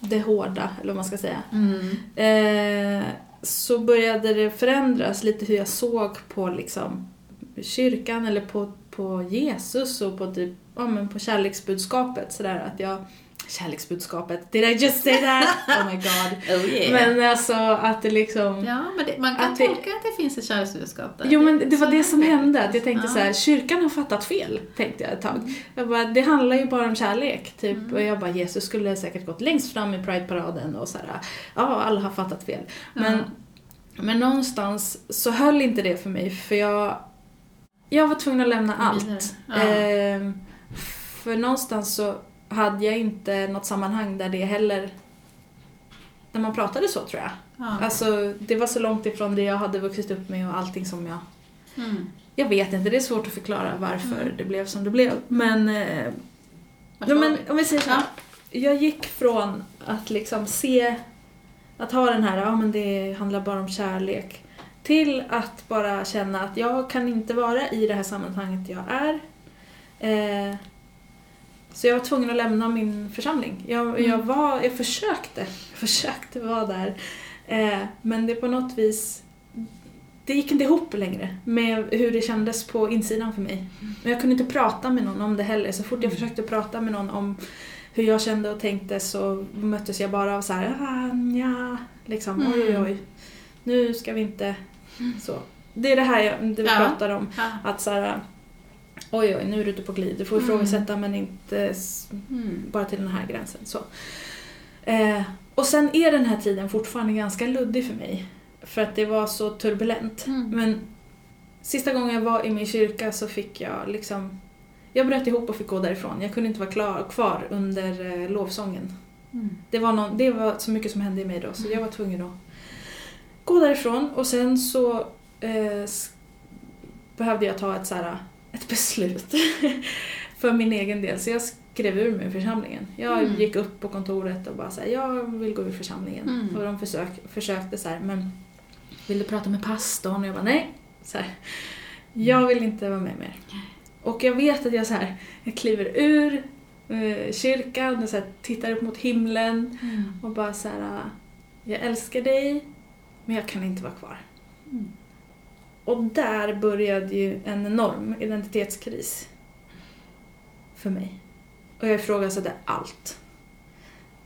det hårda, eller vad man ska säga, Mm. eh, så började det förändras lite hur jag såg på liksom kyrkan eller på, på Jesus och på typ, ja men på kärleksbudskapet sådär att jag Kärleksbudskapet, did I just say that? Oh my god. Oh yeah. Men alltså att det liksom... ja, men det, man kan att det- tolka att det finns ett kärleksbudskap där. Jo men det var så det som hände, att jag tänkte Ja. så här, kyrkan har fattat fel, tänkte jag ett tag. Jag bara, det handlar ju bara om kärlek, typ. Mm. Och jag bara, Jesus skulle säkert gått längst fram i Pride-paraden och så här, ja, alla har fattat fel. Men, Ja. men någonstans så höll inte det för mig, för jag, jag var tvungen att lämna allt. Ja. Ehm, för någonstans så hade jag inte något sammanhang där det heller, där man pratade så tror jag. Ja. Alltså, det var så långt ifrån det jag hade vuxit upp med och allting som jag... Mm. Jag vet inte, det är svårt att förklara varför Mm. det blev som det blev. Men, eh, ja, men om vi säger så här. jag gick från att liksom se, att ha den här, ja men det handlar bara om kärlek, till att bara känna att jag kan inte vara i det här sammanhanget jag är. Eh, så jag var tvungen att lämna min församling. Jag, Mm. jag, var, jag försökte, försökte vara där. Eh, men det på något vis, det gick inte ihop längre med hur det kändes på insidan för mig. Men jag kunde inte prata med någon om det heller. Så fort jag försökte prata med någon om hur jag kände och tänkte så möttes jag bara av så här, ah, ja, liksom, Mm. oj, oj, oj. Nu ska vi inte, så. Det är det här jag, det vi Ja. pratar om. Ja. Att så här, oj, oj, nu är du ute på glid. Du får Mm. ifrågasätta men inte Mm. bara till den här gränsen. Så. Eh, och sen är den här tiden fortfarande ganska luddig för mig. För att det var så turbulent. Mm. Men sista gången jag var i min kyrka så fick jag liksom... Jag bröt ihop och fick gå därifrån. Jag kunde inte vara klar, kvar under eh, lovsången. Mm. Det var, någon, det var så mycket som hände i mig då så jag var tvungen att gå därifrån och sen så eh, behövde jag ta ett, så här, ett beslut för min egen del. Så jag skrev ur mig församlingen. Jag Mm. gick upp på kontoret och bara såhär, jag vill gå ur församlingen. Mm. Och de försök, försökte så här, men vill du prata med pastorn? Och jag bara nej. Så här, jag vill inte vara med mer. Och jag vet att jag så här, jag kliver ur eh, kyrkan och så här, tittar upp mot himlen Mm. och bara så här, jag älskar dig, men jag kan inte vara kvar. Mm. Och där började ju en enorm identitetskris. För mig. Och jag ifrågasatte allt.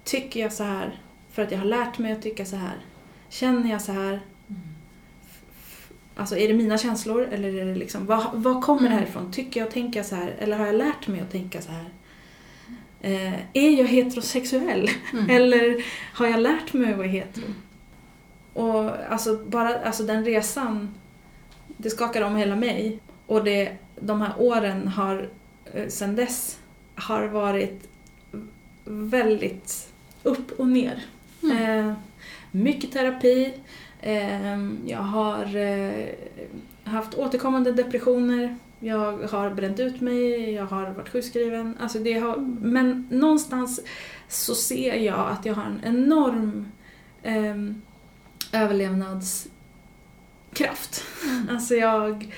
Tycker jag så här för att jag har lärt mig att tycka så här? Känner jag så här? Alltså är det mina känslor eller är det liksom, vad, vad kommer det här Mm. ifrån? Tycker jag och tänker så här? Eller har jag lärt mig att tänka så här? Eh, är jag heterosexuell? Mm. Eller har jag lärt mig att vara hetero? Och alltså, bara, alltså den resan, det skakade om hela mig. Och det, de här åren har, eh, sen dess, har varit väldigt upp och ner. Mm. Eh, mycket terapi. Eh, jag har eh, haft återkommande depressioner. Jag har bränt ut mig, jag har varit sjukskriven. Alltså det har, men någonstans så ser jag att jag har en enorm eh, överlevnadskraft. Alltså jag...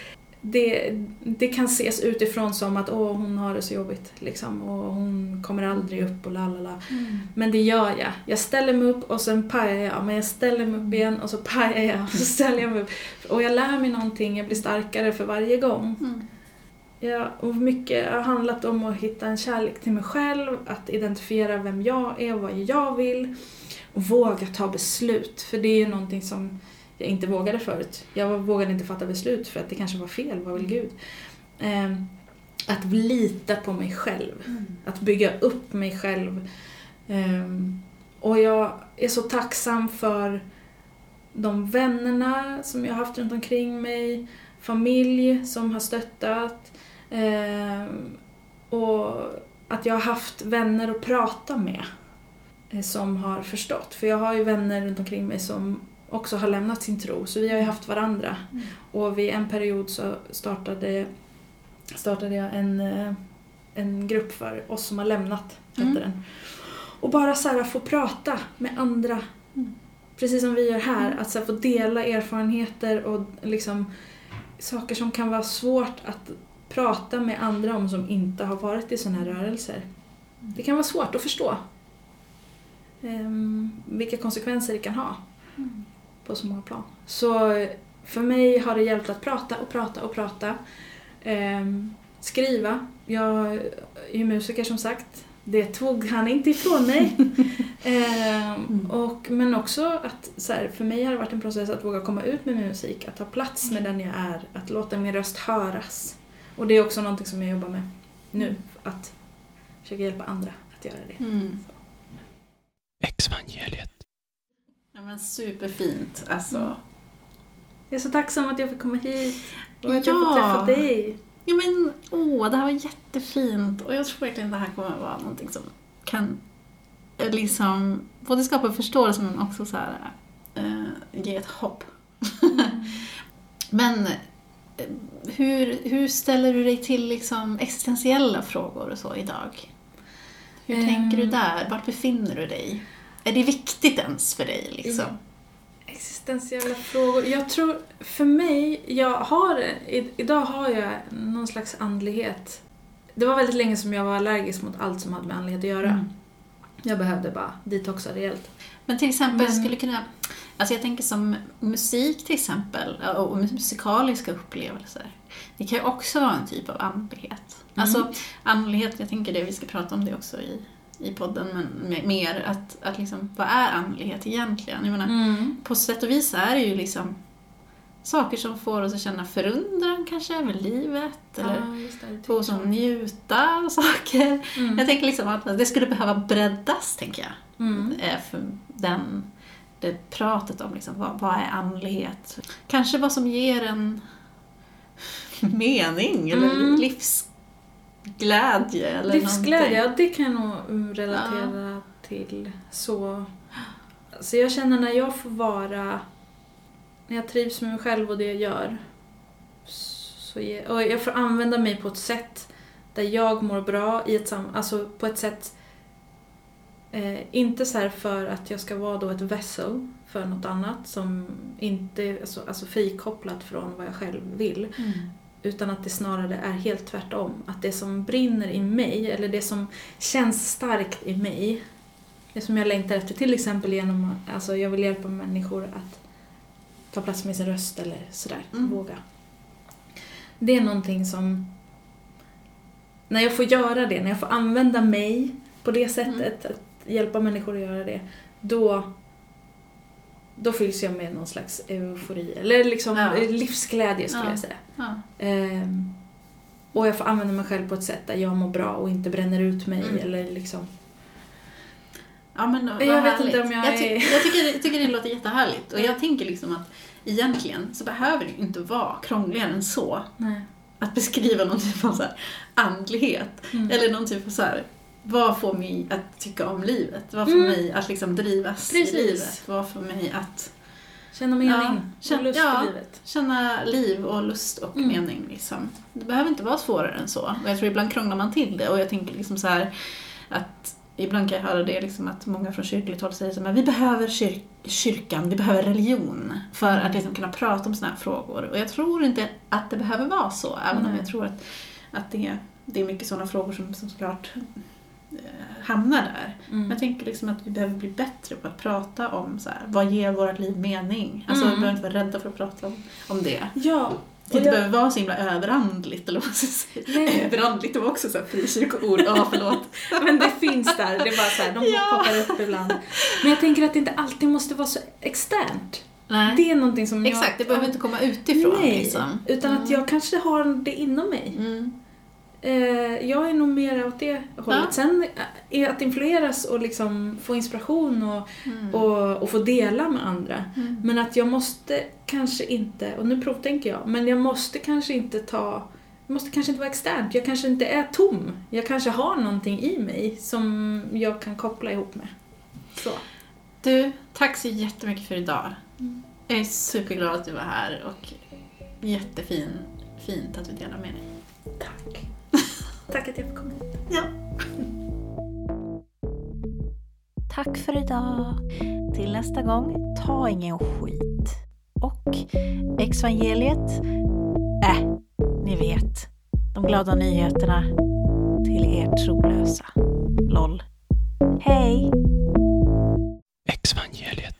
Det, det kan ses utifrån som att åh, hon har det så jobbigt liksom, och hon kommer aldrig upp och lalala. Mm. Men det gör jag. Jag ställer mig upp och sen pajar jag. Men jag ställer mig upp igen och så pajar jag och så ställer jag mig upp. Och jag lär mig någonting, jag blir starkare för varje gång. Mm. Jag, och mycket har handlat om att hitta en kärlek till mig själv, att identifiera vem jag är och vad jag vill. Och våga ta beslut, för det är ju någonting som jag inte vågade förut. Jag vågade inte fatta beslut för att det kanske var fel, vad vill Gud? Ehm, att lita på mig själv. Mm. Att bygga upp mig själv. Ehm, och jag är så tacksam för de vännerna som jag har haft runt omkring mig, familj som har stöttat ehm, och att jag har haft vänner att prata med eh, som har förstått. För jag har ju vänner runt omkring mig som också har lämnat sin tro, så vi har ju haft varandra. Mm. Och vid en period så startade, startade jag en, eh, en grupp för oss som har lämnat, hette Mm. den. Och bara så här få prata med andra, Mm. precis som vi gör här, att så här få dela erfarenheter och liksom saker som kan vara svårt att prata med andra om som inte har varit i sådana här rörelser. Det kan vara svårt att förstå ehm, vilka konsekvenser det kan ha Mm. På så många plan. Så för mig har det hjälpt att prata och prata och prata. Ehm, skriva. Jag är ju musiker som sagt. Det tog han inte ifrån mig. Ehm, och, men också att så här, för mig har det varit en process att våga komma ut med min musik, att ta plats med den jag är, att låta min röst höras. Och det är också någonting som jag jobbar med nu, att försöka hjälpa andra att göra det. Mm. Exvangeliet. Ja, men superfint. Alltså. Jag är så tacksam att jag fick komma hit och att Ja. jag får träffa dig. Ja men åh, det här var jättefint och jag tror verkligen det här kommer att vara någonting som kan eh, liksom både skapa förståelse men också så här, eh, ge ett hopp. men eh, hur, hur ställer du dig till liksom existentiella frågor och så idag? Hur Ehm. tänker du där? Vart befinner du dig? Är det viktigt ens för dig liksom? Existentiella frågor. Jag tror, för mig, jag har, idag har jag någon slags andlighet. Det var väldigt länge som jag var allergisk mot allt som hade med andlighet att göra. Mm. Jag behövde bara detoxa rejält. Men till exempel Men- skulle kunna, alltså jag tänker som musik till exempel, och musikaliska upplevelser. Det kan ju också vara en typ av andlighet. Alltså andlighet, jag tänker det, vi ska prata om det också i, i podden, men me- mer att, att liksom, vad är andlighet egentligen? Jag menar, Mm. på sätt och vis är det ju liksom saker som får oss att känna förundran kanske över livet, eller Ja, det få oss att njuta av saker. Mm. Jag tänker liksom att det skulle behöva breddas, tänker jag Mm. eh, för den, det pratet om liksom, vad, vad är andlighet. Kanske vad som ger en mening eller Mm. Livsglädje. Eller Livsglädje, någonting. ja, det kan jag nog relatera till. Så, så jag känner när jag får vara, när jag trivs med mig själv och det jag gör, så ge, och jag får använda mig på ett sätt där jag mår bra, i ett sam, alltså på ett sätt Eh, inte så här för att jag ska vara då ett vessel för något annat som inte alltså, alltså frikopplat från vad jag själv vill. Mm. Utan att det snarare är helt tvärtom. Att det som brinner i mig, eller det som känns starkt i mig, det som jag längtar efter, till exempel genom att alltså jag vill hjälpa människor att ta plats med sin röst eller sådär, Mm. våga. Det är någonting som, när jag får göra det, när jag får använda mig på det sättet, att hjälpa människor att göra det, då då fylls jag med någon slags eufori, eller liksom Ja. livsglädje skulle Ja. jag säga. Ja. Ehm, och jag får använda mig själv på ett sätt där jag mår bra och inte bränner ut mig Mm. eller liksom... Ja, men vad Jag vet härligt. inte om jag jag, ty- är- jag, tycker, jag tycker det låter jättehärligt. Och jag tänker liksom att egentligen så behöver det inte vara krångligare än så. Nej. Att beskriva någon typ av så andlighet. Mm. Eller någon typ av så här, vad får mig att tycka om livet? Vad får Mm. mig att liksom drivas Precis. i livet? Vad får mig att Känna mening Ja, känn- och lust ja. i livet. känna liv och lust och Mm. mening? Liksom. Det behöver inte vara svårare än så. Och jag tror ibland krånglar man till det och jag tänker liksom så här att Ibland kan jag höra det liksom att många från kyrkligt håll säger men vi behöver kyr- kyrkan, vi behöver religion för att liksom kunna prata om sådana här frågor. Och jag tror inte att det behöver vara så, även om Nej. jag tror att, att det, det är mycket sådana frågor som, som såklart hamnar där. Men Mm. jag tänker liksom att vi behöver bli bättre på att prata om så här, vad ger vårt liv mening? Alltså Mm. vi behöver inte vara rädda för att prata om, om det. Ja. Det och inte jag- behöver vara så himla överandligt, eller vad man ska säga. Överandligt, det var också så här frikyrkoord, ja förlåt. Men det finns där, det är bara så här, de Ja. poppar upp ibland. Men jag tänker att det inte alltid måste vara så externt. Nej. Det är någonting som jag... Exakt, det behöver inte komma utifrån. Nej, Liksom. utan att jag kanske har det inom mig. Mm. Eh, jag är nog mer åt det hållet. Ja. Sen är att influeras och liksom få inspiration och, Mm. och, och få dela med andra. Mm. Men att jag måste kanske inte, och nu provtänker jag, men jag måste kanske inte ta jag måste kanske inte vara externt, jag kanske inte är tom. Jag kanske har någonting i mig som jag kan koppla ihop med. Så. Du, tack så jättemycket för idag. Mm. Jag är superglad att du var här och jättefin, fint att du delar med dig. Tack. Tack att jag fick komma hit. Ja. Tack för idag. Till nästa gång, ta ingen skit. Och evangeliet... äh, ni vet. De glada nyheterna till er trolösa. LOL. Hej! Exvangeliet.